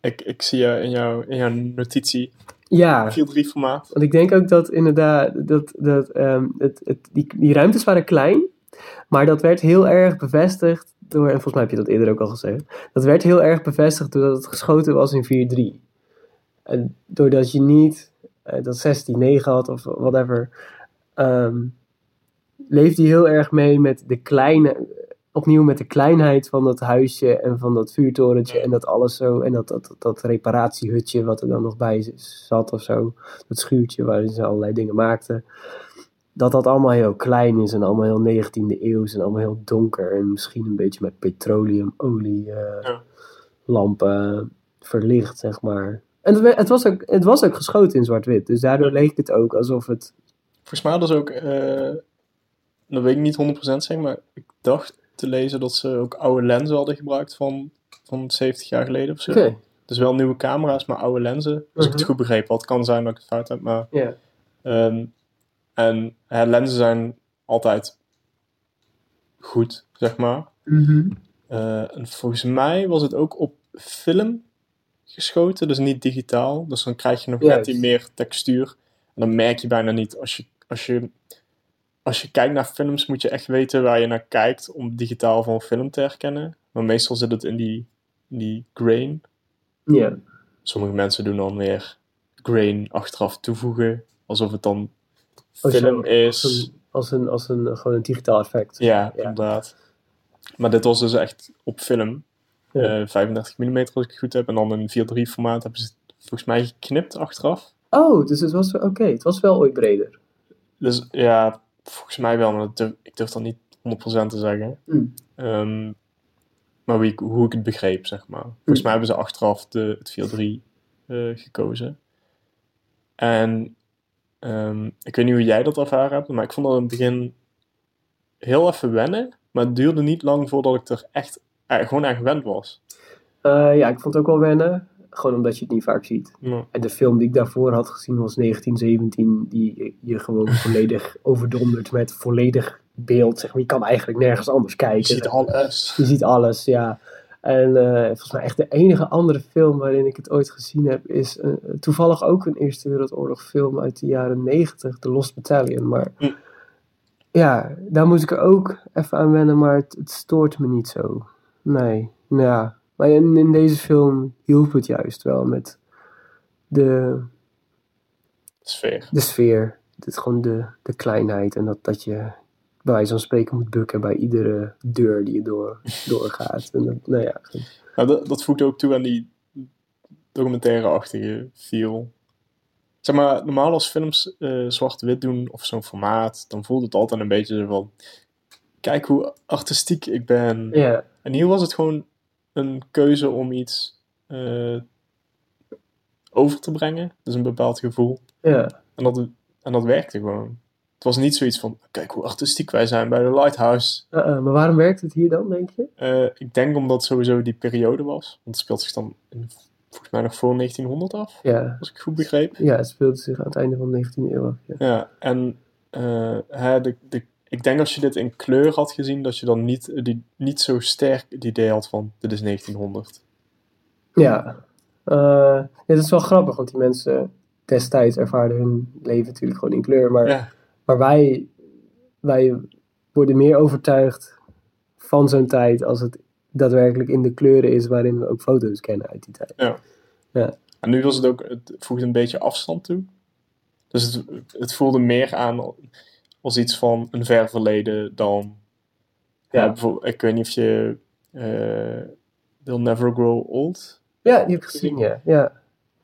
ik, ik zie je in, jouw in jouw notitie Ja, 4-3 formaat. want ik denk ook dat inderdaad, dat, dat, ehm, het, het, die, die ruimtes waren klein, maar dat werd heel erg bevestigd door, en volgens mij heb je dat eerder ook al gezegd, dat werd heel erg bevestigd doordat het geschoten was in 4-3. En doordat je niet eh, dat 16-9 had of whatever, ehm leefde hij heel erg mee met de kleine, opnieuw met de kleinheid van dat huisje en van dat vuurtorentje en dat alles zo, en dat, dat, dat reparatiehutje wat er dan nog bij zat of zo, dat schuurtje waarin ze allerlei dingen maakten. Dat dat allemaal heel klein is en allemaal heel 19e eeuws en allemaal heel donker en misschien een beetje met petroleumolie eh, Ja. lampen verlicht, zeg maar. En het, was ook, het was ook geschoten in zwart-wit, dus daardoor leek het ook alsof het... Volgens mij hadden ze ook, eh, dat weet ik niet 100% zeg, maar ik dacht te lezen dat ze ook oude lenzen hadden gebruikt van, van 70 jaar geleden of zo. Dus wel nieuwe camera's, maar oude lenzen. Als ik het Mhm. goed begrepen had, kan zijn dat ik het fout heb, maar... ja. ehm, en hè, lenzen zijn altijd goed, zeg maar. Eh, en volgens mij was het ook op film geschoten, dus niet digitaal. Dus dan krijg je nog net die meer textuur. En dan merk je bijna niet. Als je, als, je, als je kijkt naar films, moet je echt weten waar je naar kijkt om digitaal van film te herkennen. Maar meestal zit het in die, in die grain. Ja. Sommige mensen doen dan weer grain achteraf toevoegen, alsof het dan Oh, film Als is. een, als een, als een, gewoon een digitaal effect. Ja, Ja. inderdaad. Maar dit was dus echt op film. Ja. Eh, 35 mm als ik het goed heb. En dan in 4.3 formaat hebben ze het volgens mij geknipt achteraf. Oh, dus het was, oké, het was wel ooit breder. Dus ja, volgens mij wel. Maar dat durf- ik durf dat niet 100% te zeggen. Hmm. Ehm, maar wie, hoe ik het begreep, zeg maar. Volgens mij hebben ze achteraf de, het 4.3 eh, gekozen. En ehm, ik weet niet hoe jij dat ervaren hebt. Maar ik vond dat in het begin heel even wennen. Maar het duurde niet lang voordat ik er echt eh, gewoon aan gewend was. Eh, ja, ik vond het ook wel wennen. Gewoon omdat je het niet vaak ziet. Ja. En de film die ik daarvoor had gezien was 1917. Die je gewoon volledig overdondert met volledig beeld. Zeg maar. Je kan eigenlijk nergens anders kijken. Je ziet alles. Je ziet alles, ja. En eh, volgens mij echt de enige andere film waarin ik het ooit gezien heb, is eh, toevallig ook een Eerste Wereldoorlog film uit de jaren 90, The Lost Battalion. Maar Hm. ja, daar moest ik er ook even aan wennen, maar het, het stoort me niet zo. Nee, nou ja. Maar in, in deze film hielp het juist wel met de, Sfeer. de sfeer. Het is gewoon de, de kleinheid en dat, dat je bij wijze van spreken moet bukken bij iedere deur die je door, doorgaat. En dat, nou ja. Nou, dat, dat voegt ook toe aan die documentaire-achtige feel. Zeg maar, normaal als films eh, zwart-wit doen of zo'n formaat, dan voelt het altijd een beetje zo van... Kijk hoe artistiek ik ben. ja. En hier was het gewoon een keuze om iets eh, over te brengen. Dus een bepaald gevoel. Ja, En dat, en dat werkte gewoon. Het was niet zoiets van, kijk hoe artistiek wij zijn bij de Lighthouse. Uh, uh, maar waarom werkt het hier dan, denk je? Eh, ik denk omdat sowieso die periode was. Want het speelt zich dan in, volgens mij nog voor 1900 af, Ja, als ik goed begreep. ja het speelde zich aan het einde van de 19e eeuw af. Ja. Ja, en eh, hè, de, de, ik denk als je dit in kleur had gezien, dat je dan niet, die, niet zo sterk het idee had van, dit is 1900. Ja. Uh, ja, dat is wel grappig, want die mensen destijds ervaarden hun leven natuurlijk gewoon in kleur. Maar, Ja. maar wij, wij worden meer overtuigd van zo'n tijd als het daadwerkelijk in de kleuren is waarin we ook foto's kennen uit die tijd. Ja. Ja. En nu was het ook, het voegde een beetje afstand toe. Dus het, het voelde meer aan als iets van een ver verleden dan. Ja, bijvoorbeeld, ik weet niet of je. eh They'll Never Grow Old. Ja, die heb ik gezien, ja. Ja,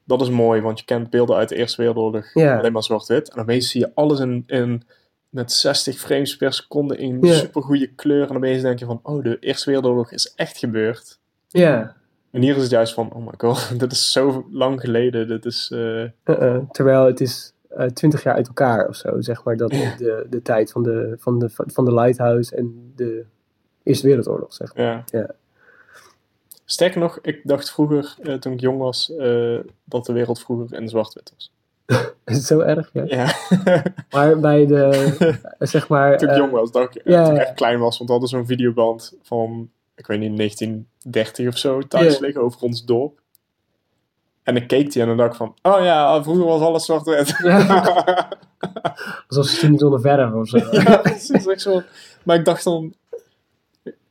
Dat is mooi, want je kent beelden uit de Eerste Wereldoorlog Ja. alleen maar zwart-wit. En opeens zie je alles in, in met 60 frames per seconde in Ja. supergoeie kleur. En opeens denk je van, oh, de Eerste Wereldoorlog is echt gebeurd. ja. En hier is het juist van, oh my god, dit is zo lang geleden. Dit is, eh, Uh-uh. Terwijl het is twintig jaar uit elkaar of zo, zeg maar. Dat de, de tijd van de, van, de, van de Lighthouse en de Eerste Wereldoorlog, zeg maar. ja. Ja. Sterker nog, ik dacht vroeger, eh, toen ik jong was, eh, dat de wereld vroeger in zwart-wit was. Is het zo erg, ja? Ja, Maar bij de, eh, zeg maar... toen ik eh, jong was, dacht ik, ja, toen ik echt klein was. Want we hadden zo'n videoband van, ik weet niet, 1930 of zo, thuis liggen over ons dorp. En ik keek die en dan dacht ik van, oh ja, vroeger was alles zwart-wit. Ja. Alsof ze het niet onder verf of zo. ja, precies. echt zo. Maar ik dacht dan,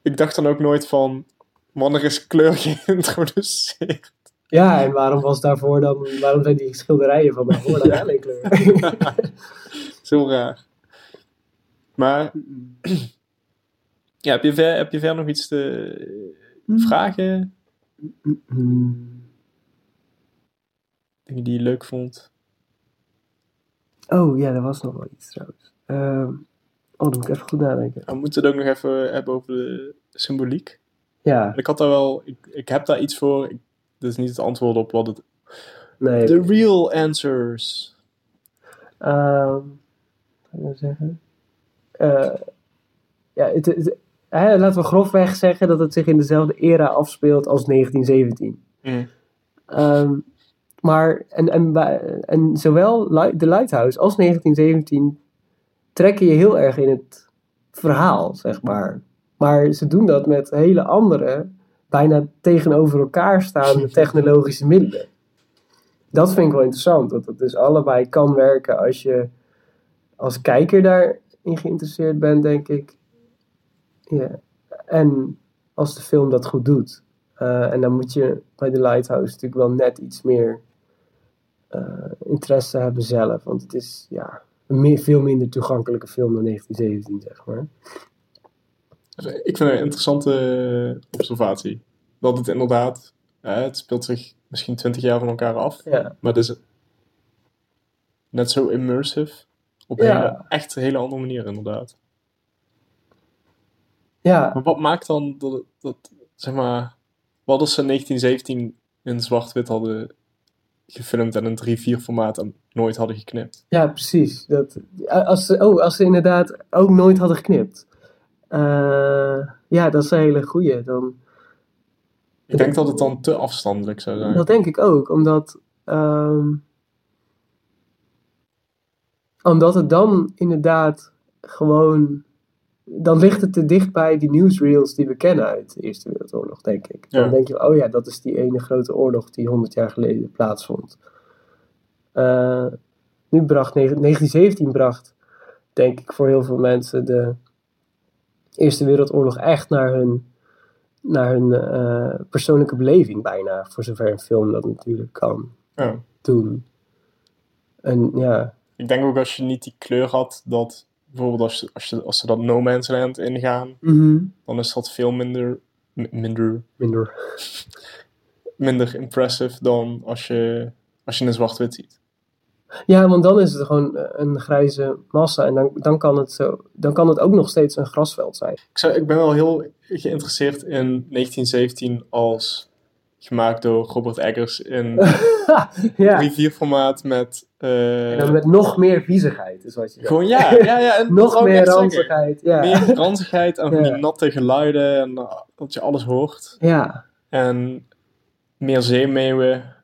ik dacht dan ook nooit van, wanneer is kleur geïntroduceerd? Ja, en waarom was daarvoor dan... Waarom zijn die schilderijen van daarvoor dan alleen kleur? Zo raar. Maar, ja, heb je, ver, heb je ver nog iets te vragen? Hmm. Dingen die je leuk vond? Oh ja, er was nog wel iets trouwens. Ehm, oh, dan moet ik even goed nadenken. We moeten het ook nog even hebben over de symboliek. Ja, ik had daar wel, ik, ik heb daar iets voor. Ik, dat is niet het antwoord op wat het. nee. The real answers. Ehm, wat ik nou zeggen? Eh, ja, het, het- hè, laten we grofweg zeggen dat het zich in dezelfde era afspeelt als 1917. Mm. Ehm, maar, en, en, en zowel The Lighthouse als 1917 trekken je heel erg in het verhaal, zeg maar. Maar ze doen dat met hele andere, bijna tegenover elkaar staande technologische middelen. Dat vind ik wel interessant, dat het dus allebei kan werken als je als kijker daarin geïnteresseerd bent, denk ik. Ja. En als de film dat goed doet. Eh, en dan moet je bij The Lighthouse natuurlijk wel net iets meer interesse hebben zelf. Want het is ja, een meer, veel minder toegankelijke film dan 1917, zeg maar. Ik vind het een interessante observatie. Dat het inderdaad, het speelt zich misschien twintig jaar van elkaar af. Ja, Maar het is net zo immersive. Op Ja. een hele, echt een hele andere manier, inderdaad. ja, Maar wat maakt dan dat, dat zeg maar, wat als ze 1917 in zwart-wit hadden gefilmd en een 3-4 formaat en nooit hadden geknipt? ja precies. Dat, als, ze, oh, als ze inderdaad ook nooit hadden geknipt. Eh, ja, dat is een hele goeie. Dan, Ik denk dat het dan te afstandelijk zou zijn. Dat denk ik ook, omdat, ehm, omdat het dan inderdaad gewoon, dan ligt het te dicht bij die newsreels die we kennen uit de Eerste Wereldoorlog, denk ik. Dan Ja. denk je, oh ja, dat is die ene grote oorlog die 100 jaar geleden plaatsvond. Eh, nu bracht, 1917 bracht, denk ik voor heel veel mensen, de Eerste Wereldoorlog echt naar hun naar hun eh, persoonlijke beleving bijna, voor zover een film dat natuurlijk kan Ja. doen. En ja, Ik denk ook als je niet die kleur had, dat bijvoorbeeld als, als, je, als ze dat No Man's Land ingaan, dan is dat veel minder, minder, minder. minder impressive dan als je, als je een zwart-wit ziet. Ja, want dan is het gewoon eh, een grijze massa en dan, dan, kan het zo, dan kan het ook nog steeds een grasveld zijn. Ik, zou, ik ben wel heel geïnteresseerd in 1917 als gemaakt door Robert Eggers in ja, 3-4 formaat met... eh, en dan met nog meer viezigheid is wat je zegt. gewoon ja, ja, ja. En Nog meer ranzigheid, ja. Meer ranzigheid en van Ja. die natte geluiden en uh, dat je alles hoort. Ja. En meer zeemeeuwen.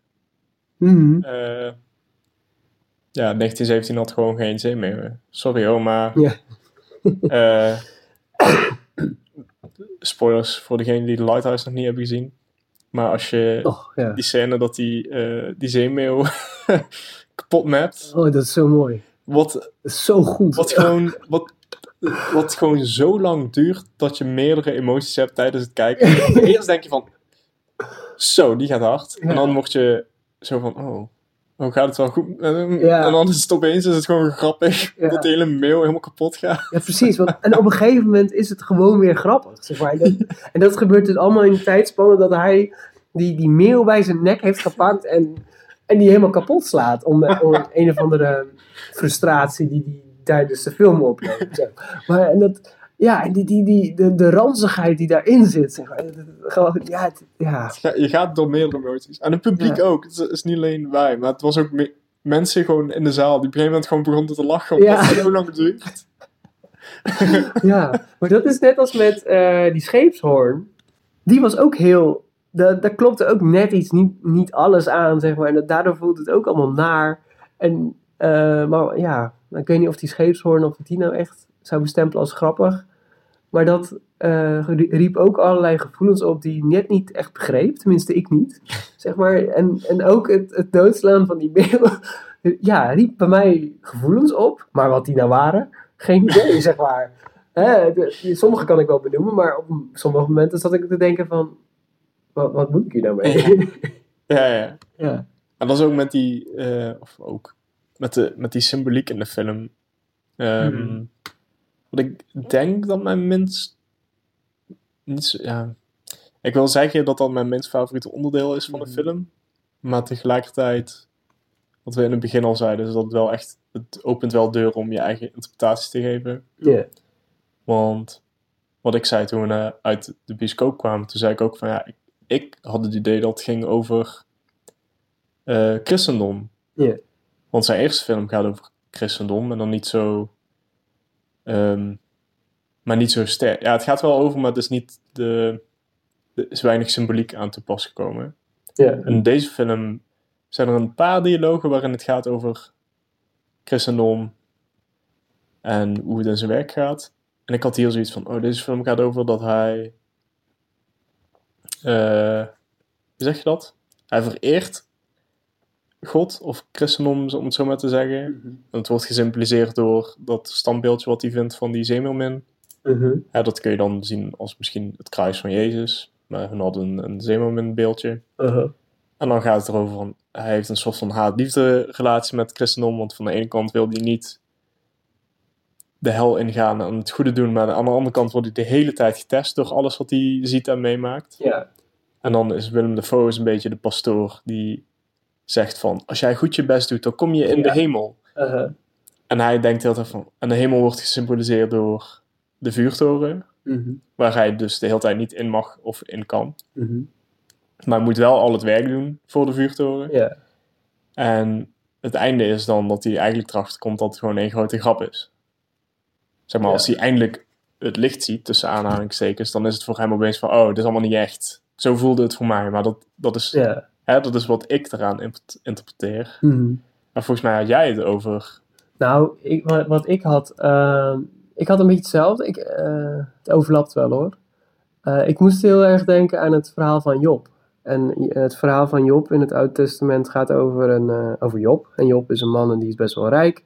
Mhm. eh, ja, 1917 had gewoon geen zeemeeuwen. Sorry hoor, maar... Ja. eh, spoilers voor degenen die de Lighthouse nog niet hebben gezien. Maar als je ja. die scène dat die, eh, die zeemeeuw kapot mapt, Oh, dat is zo mooi. wat, is zo goed. wat, gewoon, wat, wat gewoon zo lang duurt dat je meerdere emoties hebt tijdens het kijken. Eerst denk je van, zo, die gaat hard. En dan word je zo van, oh, oh gaat het wel goed? En, Ja. en dan is het opeens is het gewoon grappig Ja. dat de hele mail helemaal kapot gaat. Ja, precies. Want, en op een gegeven moment is het gewoon weer grappig. Zeg maar. en, dat, en dat gebeurt dus allemaal in de tijdspannen dat hij die, die mail bij zijn nek heeft gepakt en, en die helemaal kapot slaat. Om, om een of andere frustratie die hij tijdens de film oploopt. Maar en dat, ja, en die, die, die, de, de ranzigheid die daarin zit. Zeg maar. Gewoon, ja, het- ja. Je gaat door meerdere emoties. En het publiek Ja. ook. Het is, is niet alleen wij, maar het was ook me- mensen gewoon in de zaal die op een gegeven moment gewoon begonnen te lachen omdat Ja. het zo lang duurt. Ja, maar dat is net als met eh, die scheepshoorn. Die was ook heel. Da- Daar klopte ook net iets, niet, niet alles aan, zeg maar. En dat, daardoor voelt het ook allemaal naar. En, eh, maar ja, ik weet niet of die scheepshoorn of die nou echt zou bestempelen als grappig. Maar dat eh, riep ook allerlei gevoelens op die ik net niet echt begreep. Tenminste, ik niet. Zeg maar. En, en ook het, het doodslaan van die beelden. Ja, riep bij mij gevoelens op. Maar wat die nou waren, geen idee, zeg maar. Hè, de- sommige kan ik wel benoemen, maar op sommige momenten zat ik te denken van... Wat, wat moet ik hier nou mee? Ja, ja. ja. En dat is ook met die, eh, of ook met, de, met die symboliek in de film. Ehm, Mhm. Wat ik denk dat mijn minst. Niet zo, ja. Ik wil zeggen dat dat mijn minst favoriete onderdeel is van de Mhm. film. Maar tegelijkertijd, wat we in het begin al zeiden, is dat het wel echt. Het opent wel deuren om je eigen interpretatie te geven. Ja. Want wat ik zei toen we uit de bioscoop kwamen, toen zei ik ook van ja, ik, ik had het idee dat het ging over eh, christendom. Want zijn eerste film gaat over christendom en dan niet zo. ehm, maar niet zo sterk. Ja, het gaat wel over, maar het is niet de. Er is weinig symboliek aan te pas gekomen. Ja. In deze film zijn er een paar dialogen waarin het gaat over christendom en hoe het in zijn werk gaat. En ik had hier zoiets van, oh, deze film gaat over dat hij, hoe zeg je dat? Hij vereert God of christendom, om het zo maar te zeggen. En het wordt gesymboliseerd door dat standbeeldje wat hij vindt van die zeemeermin. Mhm. Ja, dat kun je dan zien als misschien het kruis van Jezus. Maar hun hadden een, een zeemeermin beeldje. Uh-huh. En dan gaat het erover van, hij heeft een soort van haat-liefde relatie met christendom, want van de ene kant wil hij niet de hel ingaan en het goede doen, maar aan de andere kant wordt hij de hele tijd getest door alles wat hij ziet en meemaakt. Ja. En dan is Willem Dafoe is een beetje de pastoor die zegt van, als jij goed je best doet, dan kom je in Ja. de hemel. Uh-huh. En hij denkt heel erg van, en de hemel wordt gesymboliseerd door de vuurtoren, Mhm. waar hij dus de hele tijd niet in mag of in kan. Mhm. Maar hij moet wel al het werk doen voor de vuurtoren. Ja. En het einde is dan dat hij eigenlijk erachter komt dat het gewoon één grote grap is. Zeg maar, Ja. als hij eindelijk het licht ziet, tussen aanhalingstekens, dan is het voor hem opeens van, oh, dit is allemaal niet echt. Zo voelde het voor mij, maar dat, dat, is, Ja. hè, dat is wat ik eraan interpreteer. Mhm. Maar volgens mij had jij het over... Nou, ik, wat, wat ik had, ehm, ik had een beetje hetzelfde. Ik, eh, het overlapt wel hoor. Eh, ik moest heel erg denken aan het verhaal van Job. En het verhaal van Job in het Oude Testament gaat over, een, eh, over Job. En Job is een man en die is best wel rijk.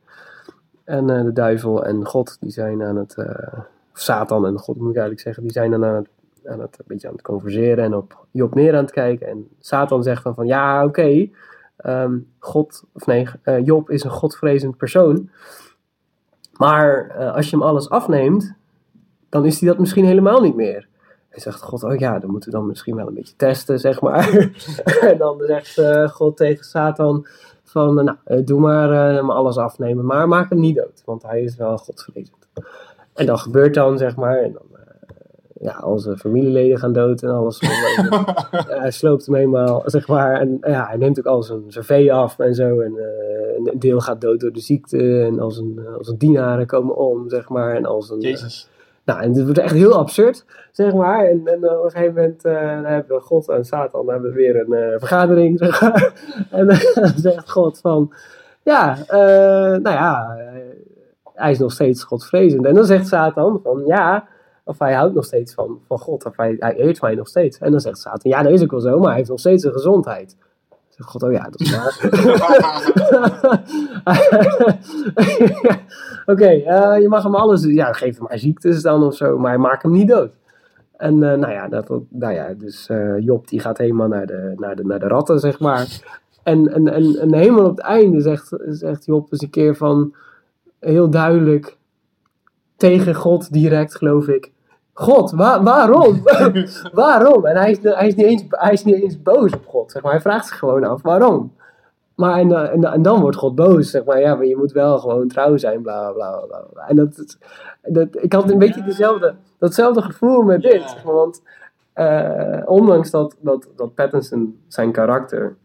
En eh, de duivel en God, die zijn aan het, eh, of Satan en God moet ik eigenlijk zeggen, die zijn dan aan het, aan het een beetje aan het converseren en op Job neer aan het kijken. En Satan zegt dan van, ja, oké, ehm, God, of nee, eh, Job is een godvrezend persoon. Maar als je hem alles afneemt, dan is hij dat misschien helemaal niet meer. Hij zegt God, oh ja, dan moeten we dan misschien wel een beetje testen, zeg maar. en dan zegt eh, God tegen Satan van, nou, eh, doe maar hem alles afnemen, maar maak hem niet dood, want hij is wel godvrezend. En dat gebeurt dan, zeg maar, en dan, eh, ja, al zijn familieleden gaan dood en alles. Hij sloopt hem eenmaal, zeg maar. En ja, hij neemt ook al zijn, vee af en zo. En een deel gaat dood door de ziekte. En al zijn, al zijn dienaren komen om, zeg maar. En al zijn, Jezus. Nou, en het wordt echt heel absurd, zeg maar. En, en op een gegeven moment eh, dan hebben we God en Satan hebben weer een eh, vergadering, zeg maar. En dan zegt God van, ja, eh, nou ja, eh, hij is nog steeds godvrezend. En dan zegt Satan van, ja, of hij houdt nog steeds van, van God, of hij, hij eert mij nog steeds. En dan zegt Satan, ja, dat is ook wel zo, maar hij heeft nog steeds een gezondheid. God, oh ja, dat is waar. Oké, eh, je mag hem alles, ja, geef hem maar ziektes dan of zo, maar maak hem niet dood. En eh, nou ja, dat, nou ja, dus eh, Job die gaat helemaal naar de, naar, de, naar de ratten, zeg maar. En, en, en, en helemaal op het einde zegt, zegt Job eens een keer van heel duidelijk tegen God direct, geloof ik. God, wa- waarom? waarom? En hij is, hij, is niet eens, hij is niet eens boos op God, zeg maar. Hij vraagt zich gewoon af, waarom? Maar en, eh, en, en dan wordt God boos, zeg maar. Ja, maar je moet wel gewoon trouw zijn, bla, bla, bla. En dat, dat, ik had een beetje dezelfde, datzelfde gevoel met dit. Ja. want eh, ondanks dat, dat, dat Pattinson zijn karakter...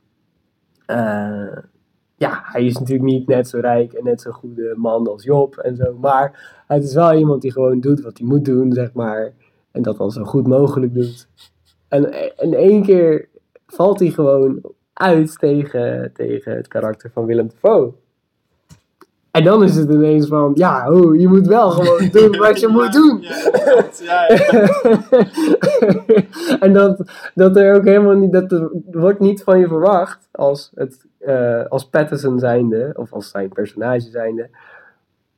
eh, ja, hij is natuurlijk niet net zo rijk en net zo goede man als Job en zo. Maar het is wel iemand die gewoon doet wat hij moet doen, zeg maar. En dat dan zo goed mogelijk doet. En in één keer valt hij gewoon uit tegen, tegen het karakter van Willem Dafoe. En dan is het ineens van, ja, oh, je moet wel gewoon doen wat je moet doen. Ja, ja, ja. en dat, dat er ook helemaal niet, dat er wordt niet van je verwacht als, het, eh, als Patterson zijnde, of als zijn personage zijnde,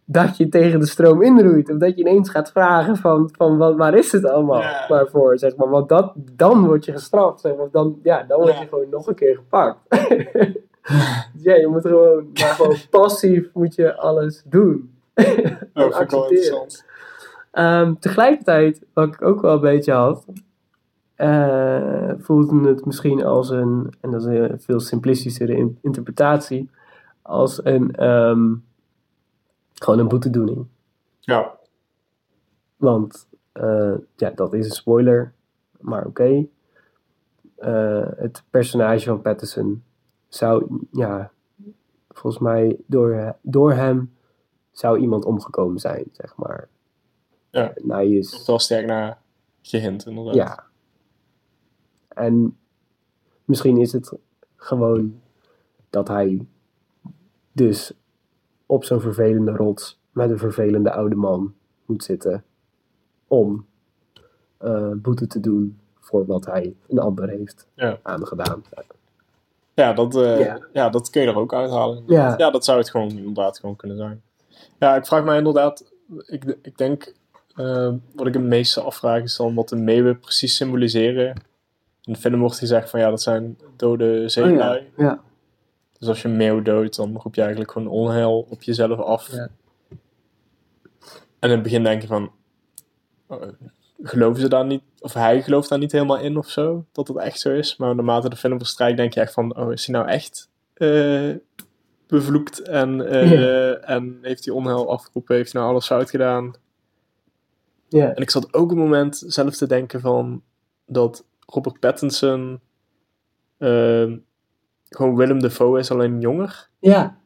dat je tegen de stroom inroeit. Of dat je ineens gaat vragen van, van wat, waar is het allemaal Ja. maar voor, zeg maar. Want dat, dan word je gestraft, zeg maar. Dan, ja, dan word je gewoon nog een keer gepakt. Ja, je moet gewoon, maar gewoon passief moet je alles doen. Oh, vind ik wel accepteren. interessant. Ehm, tegelijkertijd, wat ik ook wel een beetje had, eh, voelde het misschien als een, en dat is een veel simplistischere in- interpretatie, als een, ehm, gewoon een boetedoening. Ja, Want, eh, ja, dat is een spoiler, maar oké. Eh, het personage van Patterson zou, ja, volgens mij door, door hem zou iemand omgekomen zijn, zeg maar. Ja. En hij is... wel sterk naar gehint, inderdaad. Ja. En misschien is het gewoon dat hij dus op zo'n vervelende rots met een vervelende oude man moet zitten om eh, boete te doen voor wat hij een ander heeft Ja. aangedaan. Ja, dat, eh, Ja. ja, dat kun je er ook uithalen. Ja. ja, dat zou het gewoon inderdaad gewoon kunnen zijn. Ja, ik vraag mij inderdaad, ik, ik denk, eh, wat ik het meeste afvraag is dan wat de meeuwen precies symboliseren. In de film wordt gezegd van ja, dat zijn dode zeelui. Oh ja. Dus als je een meeuw doodt, dan roep je eigenlijk gewoon onheil op jezelf af. Ja. En in het begin denk je van, eh, geloven ze daar niet, of hij gelooft daar niet helemaal in of zo, dat het echt zo is. Maar naarmate de film verstrijkt, denk je echt van, oh, is hij nou echt eh, bevloekt en, eh, Ja. en heeft hij onheil afgeroepen, heeft hij nou alles fout gedaan? Ja. En ik zat ook een moment zelf te denken van dat Robert Pattinson ehm, gewoon Willem Dafoe is, alleen jonger. Ja.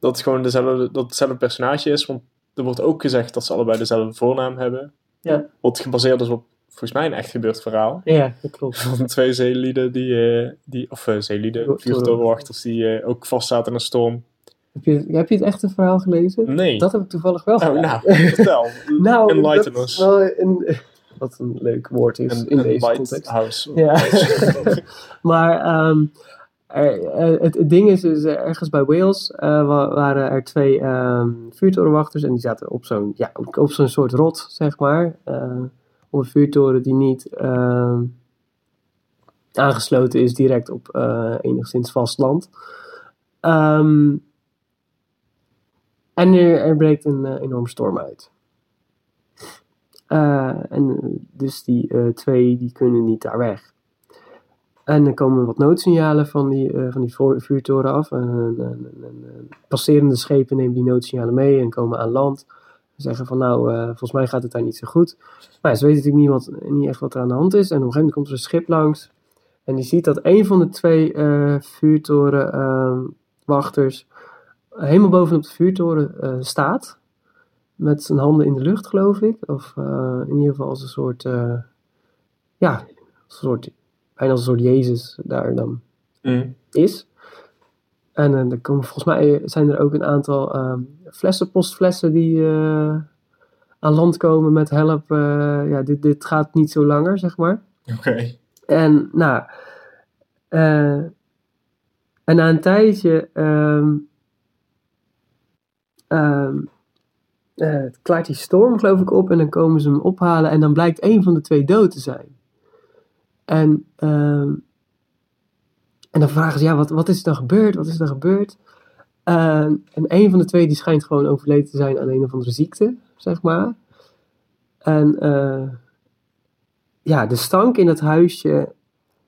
Dat het gewoon dezelfde, dat hetzelfde personage is, want er wordt ook gezegd dat ze allebei dezelfde voornaam hebben. Ja. Wat gebaseerd is op, volgens mij, een echt gebeurd verhaal. Ja, dat klopt. Van twee zeelieden, die, eh, die of uh, zeelieden, vuurtorenwachters, die eh, ook vastzaten in een storm. Heb je, heb je het echte verhaal gelezen? Nee. Dat heb ik toevallig wel oh, gedaan. nou, vertel. Nou, Enlighten dat us. is wel een, wat een leuk woord is Een, in een deze context. lighthouse. Ja. maar ehm, eh, het, ding is, is eh, ergens bij Wales eh, wa- waren er twee ehm, vuurtorenwachters en die zaten op zo'n ja, op, zo'n soort rot, zeg maar. op een vuurtoren die niet ehm, aangesloten is direct op enigszins vast land. Ehm, en er, breekt een enorme storm uit. En dus die twee die kunnen niet daar weg. En er komen wat noodsignalen van die, eh, van die vuurtoren af. En, en- en- en- en passerende schepen nemen die noodsignalen mee en komen aan land. Ze zeggen van nou, eh, volgens mij gaat het daar niet zo goed. Maar ze weten natuurlijk niet, wat, niet echt wat er aan de hand is. En op een gegeven moment komt er een schip langs. En die ziet dat een van de twee eh vuurtorenwachters helemaal bovenop de vuurtoren eh, staat. Met zijn handen in de lucht, geloof ik. Of eh, in ieder geval als een soort, eh, ja, als een soort, bijna als een soort Jezus daar dan Mm. is. En er komen, volgens mij zijn er ook een aantal ehm, flessen, postflessen die eh, aan land komen met help. eh, ja, dit, dit gaat niet zo langer, zeg maar. Oké. En nou, en na een tijdje eh, klaart die storm geloof ik op en dan komen ze hem ophalen en dan blijkt een van de twee dood te zijn. En, ehm, en dan vragen ze, ja, wat, wat is er dan gebeurd? Wat is er dan gebeurd? Eh, en een van de twee die schijnt gewoon overleden te zijn aan een of andere ziekte, zeg maar. En eh, ja, de stank in het huisje.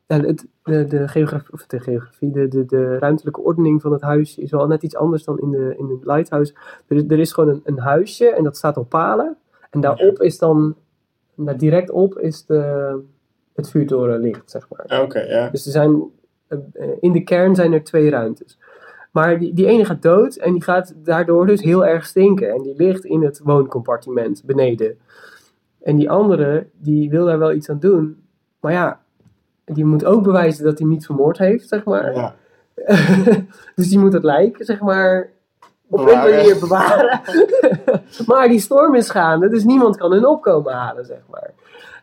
En het, de, de geografie, of de geografie, de, de, de ruimtelijke ordening van het huisje is wel net iets anders dan in de, in de lighthouse. Er, is- er is gewoon een, een huisje en dat staat op palen. En daarop is dan, daar direct op is de, het vuurtorenlicht, zeg maar. Oké, ja. Dus er zijn, eh, eh, in de kern zijn er twee ruimtes. Maar die, die ene gaat dood en die gaat daardoor dus heel erg stinken. En die ligt in het wooncompartiment beneden. En die andere, die wil daar wel iets aan doen. Maar ja, die moet ook bewijzen dat hij niet vermoord heeft, zeg maar. ja. dus die moet het lijk, zeg maar, op een manier bewaren. maar die storm is gaande, dus niemand kan hun opkomen halen, zeg maar.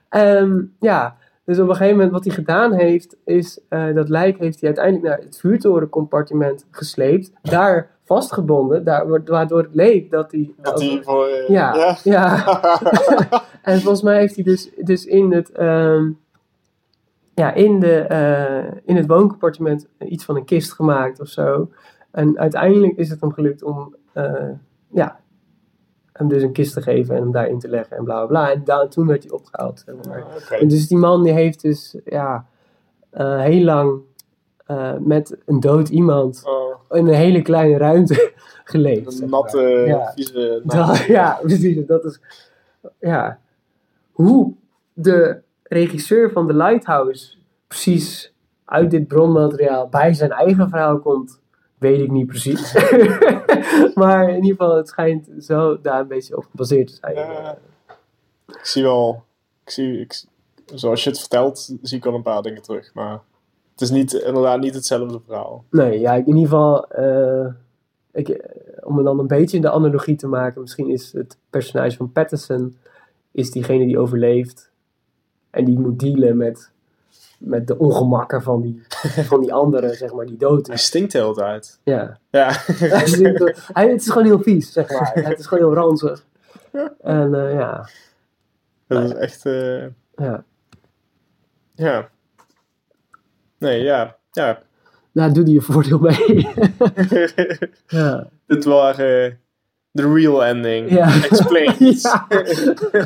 Ehm, ja, dus op een gegeven moment wat hij gedaan heeft, is eh, dat lijk heeft hij uiteindelijk naar het vuurtorencompartiment gesleept. Daar vastgebonden, daar, wa- waardoor het leek dat hij... Dat die voor... eh, ja, ja. ja. En volgens mij heeft hij dus, dus in, het, ehm, ja, in, de, eh, in het wooncompartiment iets van een kist gemaakt of zo. En uiteindelijk is het hem gelukt om ja, hem dus een kist te geven en hem daarin te leggen en bla bla bla. En toen werd hij opgehaald. Zeg maar. Oké. En dus die man die heeft dus ja, eh, heel lang eh, met een dood iemand Oh, in een hele kleine ruimte geleefd. een maar. natte, Ja. vieze... Dat- ja, precies. Dat is, ja. Hoe de regisseur van The Lighthouse precies uit dit bronmateriaal bij zijn eigen verhaal komt, weet ik niet precies. maar in ieder geval, het schijnt zo daar een beetje op gebaseerd te zijn. Ja. Ik zie wel... Ik zie, ik, zoals je het vertelt, zie ik wel een paar dingen terug. Maar het is niet, inderdaad niet hetzelfde verhaal. Nee, ja, in ieder geval, eh, ik, eh, om het dan een beetje de analogie te maken, misschien is het personage van Patterson is diegene die overleeft en die moet dealen met, met de ongemakken van die, van die andere, zeg maar, die dood Hij stinkt de hele tijd. Ja. Ja. Hij het is gewoon heel vies, zeg maar. Het is gewoon heel ranzig. En eh, ja, Dat is echt... eh, ja. ja. Nee, ja. Ja. Daar doe je je voordeel mee. ja. Dit waren de real ending. Ja. Explained. ja.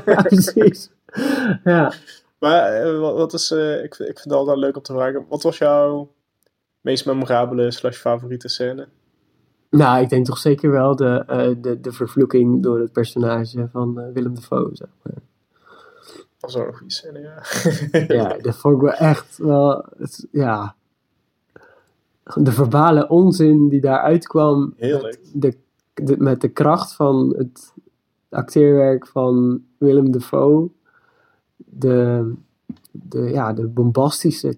ja, precies. Ja. Maar eh, wat, is, eh, ik, vind- ik vind het altijd leuk om te vragen. Wat was jouw meest memorabele slash favoriete scène? Nou, ik denk toch zeker wel de, eh, de, de vervloeking door het personage van Willem Dafoe. Zeg maar. Dat was ook een goede scène, ja. Ja, dat vond ik wel echt wel. Het, ja. De verbale onzin die daaruit kwam. Heerlijk. Met de, de, met de kracht van het acteerwerk van Willem Dafoe. De, de, ja, de bombastische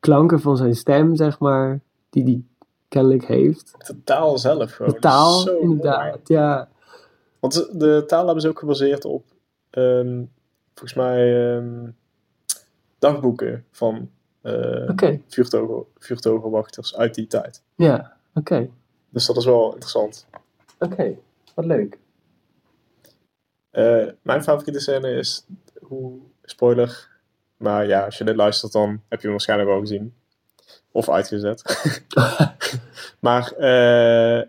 klanken van zijn stem, zeg maar. Die hij kennelijk heeft. De taal zelf gewoon. De taal, mooi. inderdaad. Ja, Want de taal hebben ze ook gebaseerd op, ehm, volgens mij, ehm, dagboeken van vuurtogenwachters uit die tijd. Ja, oké. Dus dat is wel interessant. Oké, wat leuk. Eh, mijn favoriete scène is, hoe, spoiler, maar ja, als je dit luistert dan heb je hem waarschijnlijk wel gezien. Of uitgezet. maar eh,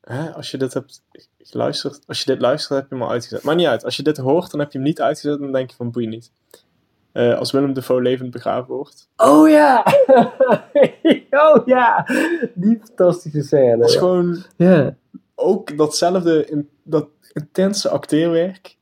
hè, als je dit hebt geluisterd, als je dit luistert heb je hem al uitgezet. Maar niet uit, als je dit hoort dan heb je hem niet uitgezet dan denk je van boeien niet. Eh, als Willem Dafoe levend begraven wordt. Oh ja! oh ja! Die fantastische scène. Dat is ja. gewoon ook datzelfde, in, dat intense acteerwerk.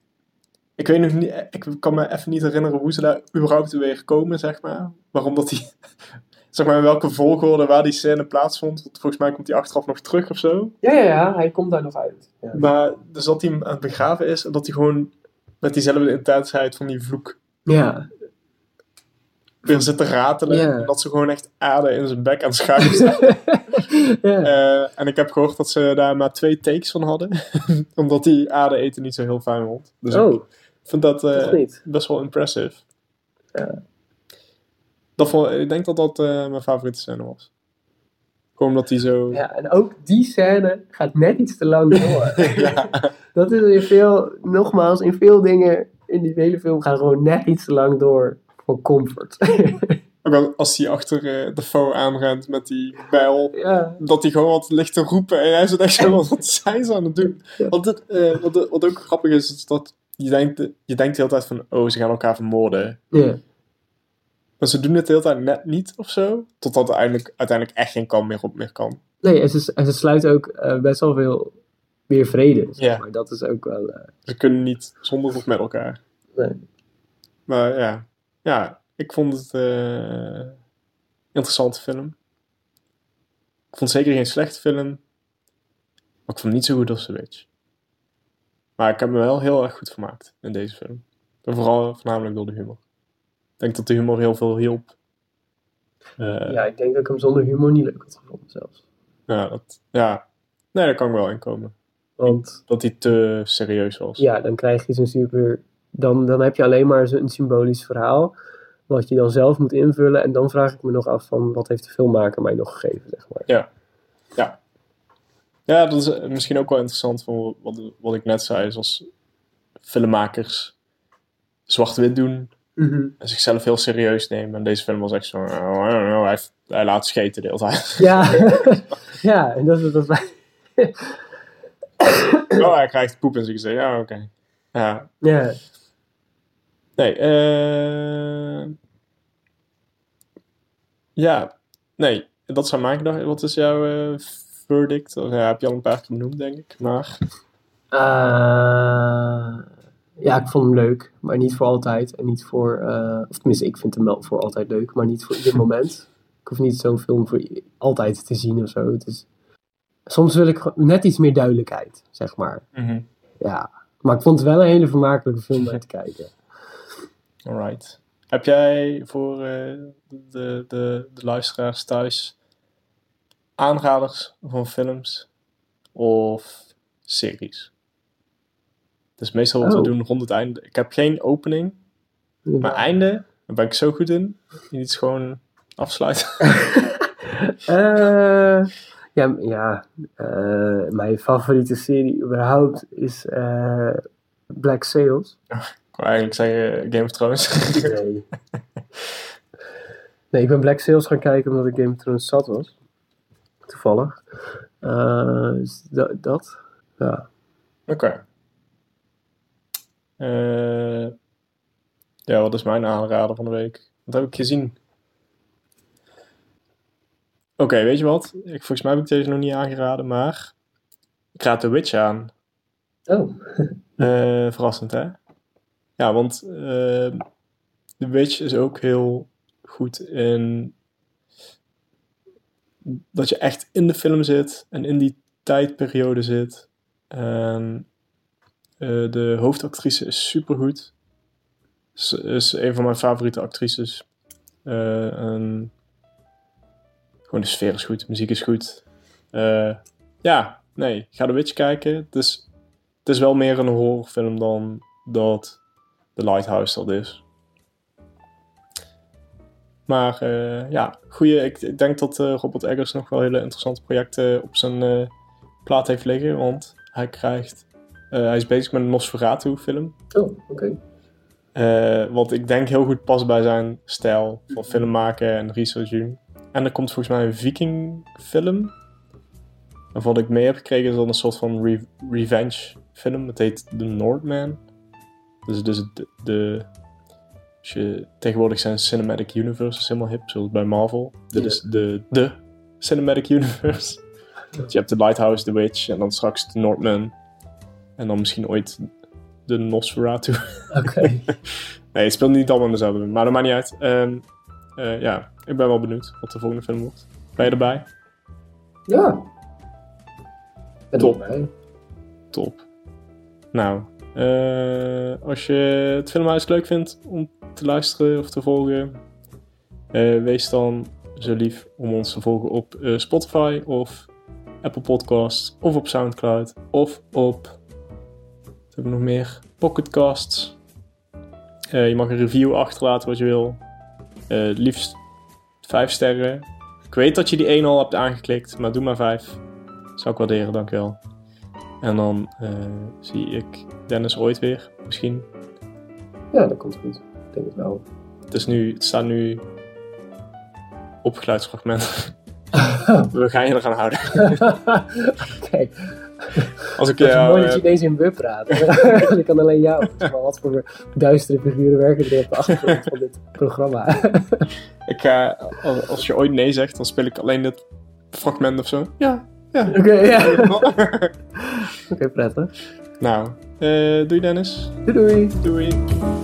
Ik weet nog niet, ik kan me even niet herinneren hoe ze daar überhaupt weer komen, zeg maar. Waarom dat die, zeg maar in welke volgorde waar die scène plaatsvond. Want volgens mij komt hij achteraf nog terug of zo. Ja, ja, ja, hij komt daar nog uit. Ja. Maar dus dat hij aan het begraven is en dat hij gewoon met diezelfde intensheid van die vloek Ja. weer zit te ratelen. Ja. En dat ze gewoon echt aarde in zijn bek aan het schuiven zijn. ja. Eh, en ik heb gehoord dat ze daar maar twee takes van hadden. Omdat die aarde eten niet zo heel fijn vond. Dus ik oh, vind dat eh, best wel impressive. Ja. Dat vond, ik denk dat dat eh, mijn favoriete scène was. Gewoon omdat hij zo... Ja, en ook die scène gaat net iets te lang door. Ja. Dat is in veel, nogmaals, in veel dingen in die hele film gaan gewoon net iets te lang door voor comfort. Ook al als hij achter eh, de foe aanrent met die bijl. Ja, Dat hij gewoon wat ligt te roepen. En hij zit echt zo, wat zijn ze aan het doen? Ja. Want het, eh, wat, wat ook grappig is, is dat je denkt, je denkt de hele tijd van... Oh, ze gaan elkaar vermoorden. ja. Maar ze doen het de hele tijd net niet of zo. Totdat er uiteindelijk, uiteindelijk echt geen kan meer op meer kan. Nee, en ze, en ze sluiten ook eh, best wel veel meer vrede. Zeg Ja. maar. Dat is ook wel... eh, Ze kunnen niet zonder of met elkaar. nee. Maar ja, ja ik vond het eh interessante film. Ik vond zeker geen slechte film. Maar ik vond het niet zo goed als The Witch. Maar ik heb me wel heel erg goed vermaakt in deze film. En vooral voornamelijk door de humor. Ik denk dat de humor heel veel hielp. Eh, Ja, ik denk dat ik hem zonder humor niet leuk had gevonden zelfs. ja, dat, ja, nee, daar kan ik wel in komen. Want Dat hij te serieus was. ja, dan krijg je zo'n super... Dan, dan heb je alleen maar zo'n symbolisch verhaal... wat je dan zelf moet invullen. En dan vraag ik me nog af van... wat heeft de filmmaker mij nog gegeven, zeg maar. Ja. Ja. Ja, dat is eh, misschien ook wel interessant van wat, wat ik net zei. Zoals filmmakers zwart-wit doen en zichzelf heel serieus nemen. En deze film was echt zo, oh, I don't know, hij, laat scheten de hele tijd. Ja, ja en dat is... Dat is oh, hij krijgt poep in zijn gezicht. Ja, oké. Ja, ja, nee. eh ja, nee. Dat zou mijn gedachte. Wat is jouw eh, verdict? Of, ja, heb je al een paar keer benoemd, denk ik. Maar Eh, ja, ik vond hem leuk, maar niet voor altijd. En niet voor, eh, of tenminste, ik vind hem wel voor altijd leuk, maar niet voor ieder moment. Ik hoef niet zo'n film voor altijd te zien of zo. Het is, soms wil ik net iets meer duidelijkheid, zeg maar. Ja, maar ik vond het wel een hele vermakelijke film om te kijken. Alright. Heb jij voor eh, de, de, de luisteraars thuis aanraders van films of series? Dus meestal wat we Oh. doen rond het einde. Ik heb geen opening, maar einde, daar ben ik zo goed in. Je niet gewoon afsluiten. Eh, ja, ja eh, mijn favoriete serie überhaupt is eh, Black Sails. Ik wou eigenlijk zeggen Game of Thrones. Nee. nee, ik ben Black Sails gaan kijken omdat ik Game of Thrones zat was. Toevallig. Eh, dus dat, dat. Ja. Oké. Eh, ja, wat is mijn aanrader van de week? Wat heb ik gezien? Oké, weet je wat? Ik, volgens mij heb ik deze nog niet aangeraden, maar ik raad The Witch aan. Oh. Eh, verrassend, hè? Ja, want eh The Witch is ook heel goed in dat je echt in de film zit en in die tijdperiode zit. Eh, de hoofdactrice is supergoed. Is, is een van mijn favoriete actrices. Eh, gewoon de sfeer is goed, de muziek is goed. Eh, ja, nee, ga The Witch kijken. Het is, het is wel meer een horrorfilm dan dat The Lighthouse dat is. Maar eh, ja, goeie, ik, ik denk dat eh, Robert Eggers nog wel hele interessante projecten op zijn eh, plaat heeft liggen. Want hij krijgt, eh, hij is bezig met een Nosferatu film. Oh, oké. Eh, wat ik denk heel goed past bij zijn stijl van film maken en research doen. En er komt volgens mij een viking film. En wat ik mee heb gekregen is dan een soort van re- revenge film. Het heet The Northman. Dus, dus de, de, als je, tegenwoordig zijn cinematic universes helemaal hip, zoals bij Marvel. Dit Ja. is de, de cinematic universe. Dus je hebt The Lighthouse, The Witch en dan straks The Northman. En dan misschien ooit de Nosferatu. Oké. Nee, het speelt niet allemaal in dezelfde, maar dat maakt niet uit. Ehm, eh, ja, ik ben wel benieuwd wat de volgende film wordt. Ben je erbij? Ja. Ben Top. erbij. Top. Nou, eh, als je het filmhuis leuk vindt om te luisteren of te volgen, eh, wees dan zo lief om ons te volgen op eh, Spotify of Apple Podcasts of op Soundcloud of op, wat hebben nog meer? Pocketcasts. Je mag een review achterlaten wat je wil. Liefst 5 sterren. Ik weet dat je die 1 al hebt aangeklikt, maar doe maar 5. Zou ik waarderen, dankjewel. En dan eh, zie ik Dennis ooit weer, misschien. Ja, dat komt goed. Ik denk het wel. Het, is nu, het staat nu opgeluidsfragment. We gaan je eraan houden. Kijk, Als ik het is jou, mooi dat je eh, ineens in Web praat. ik kan alleen jou. Maar wat voor duistere figuren werken er op de achtergrond van dit programma? ik ga, als, als je ooit nee zegt, dan speel ik alleen dit fragment of zo. Ja, ja. Oké, ja. Oké, prettig. nou, eh doei Dennis. Doei doei. Doei.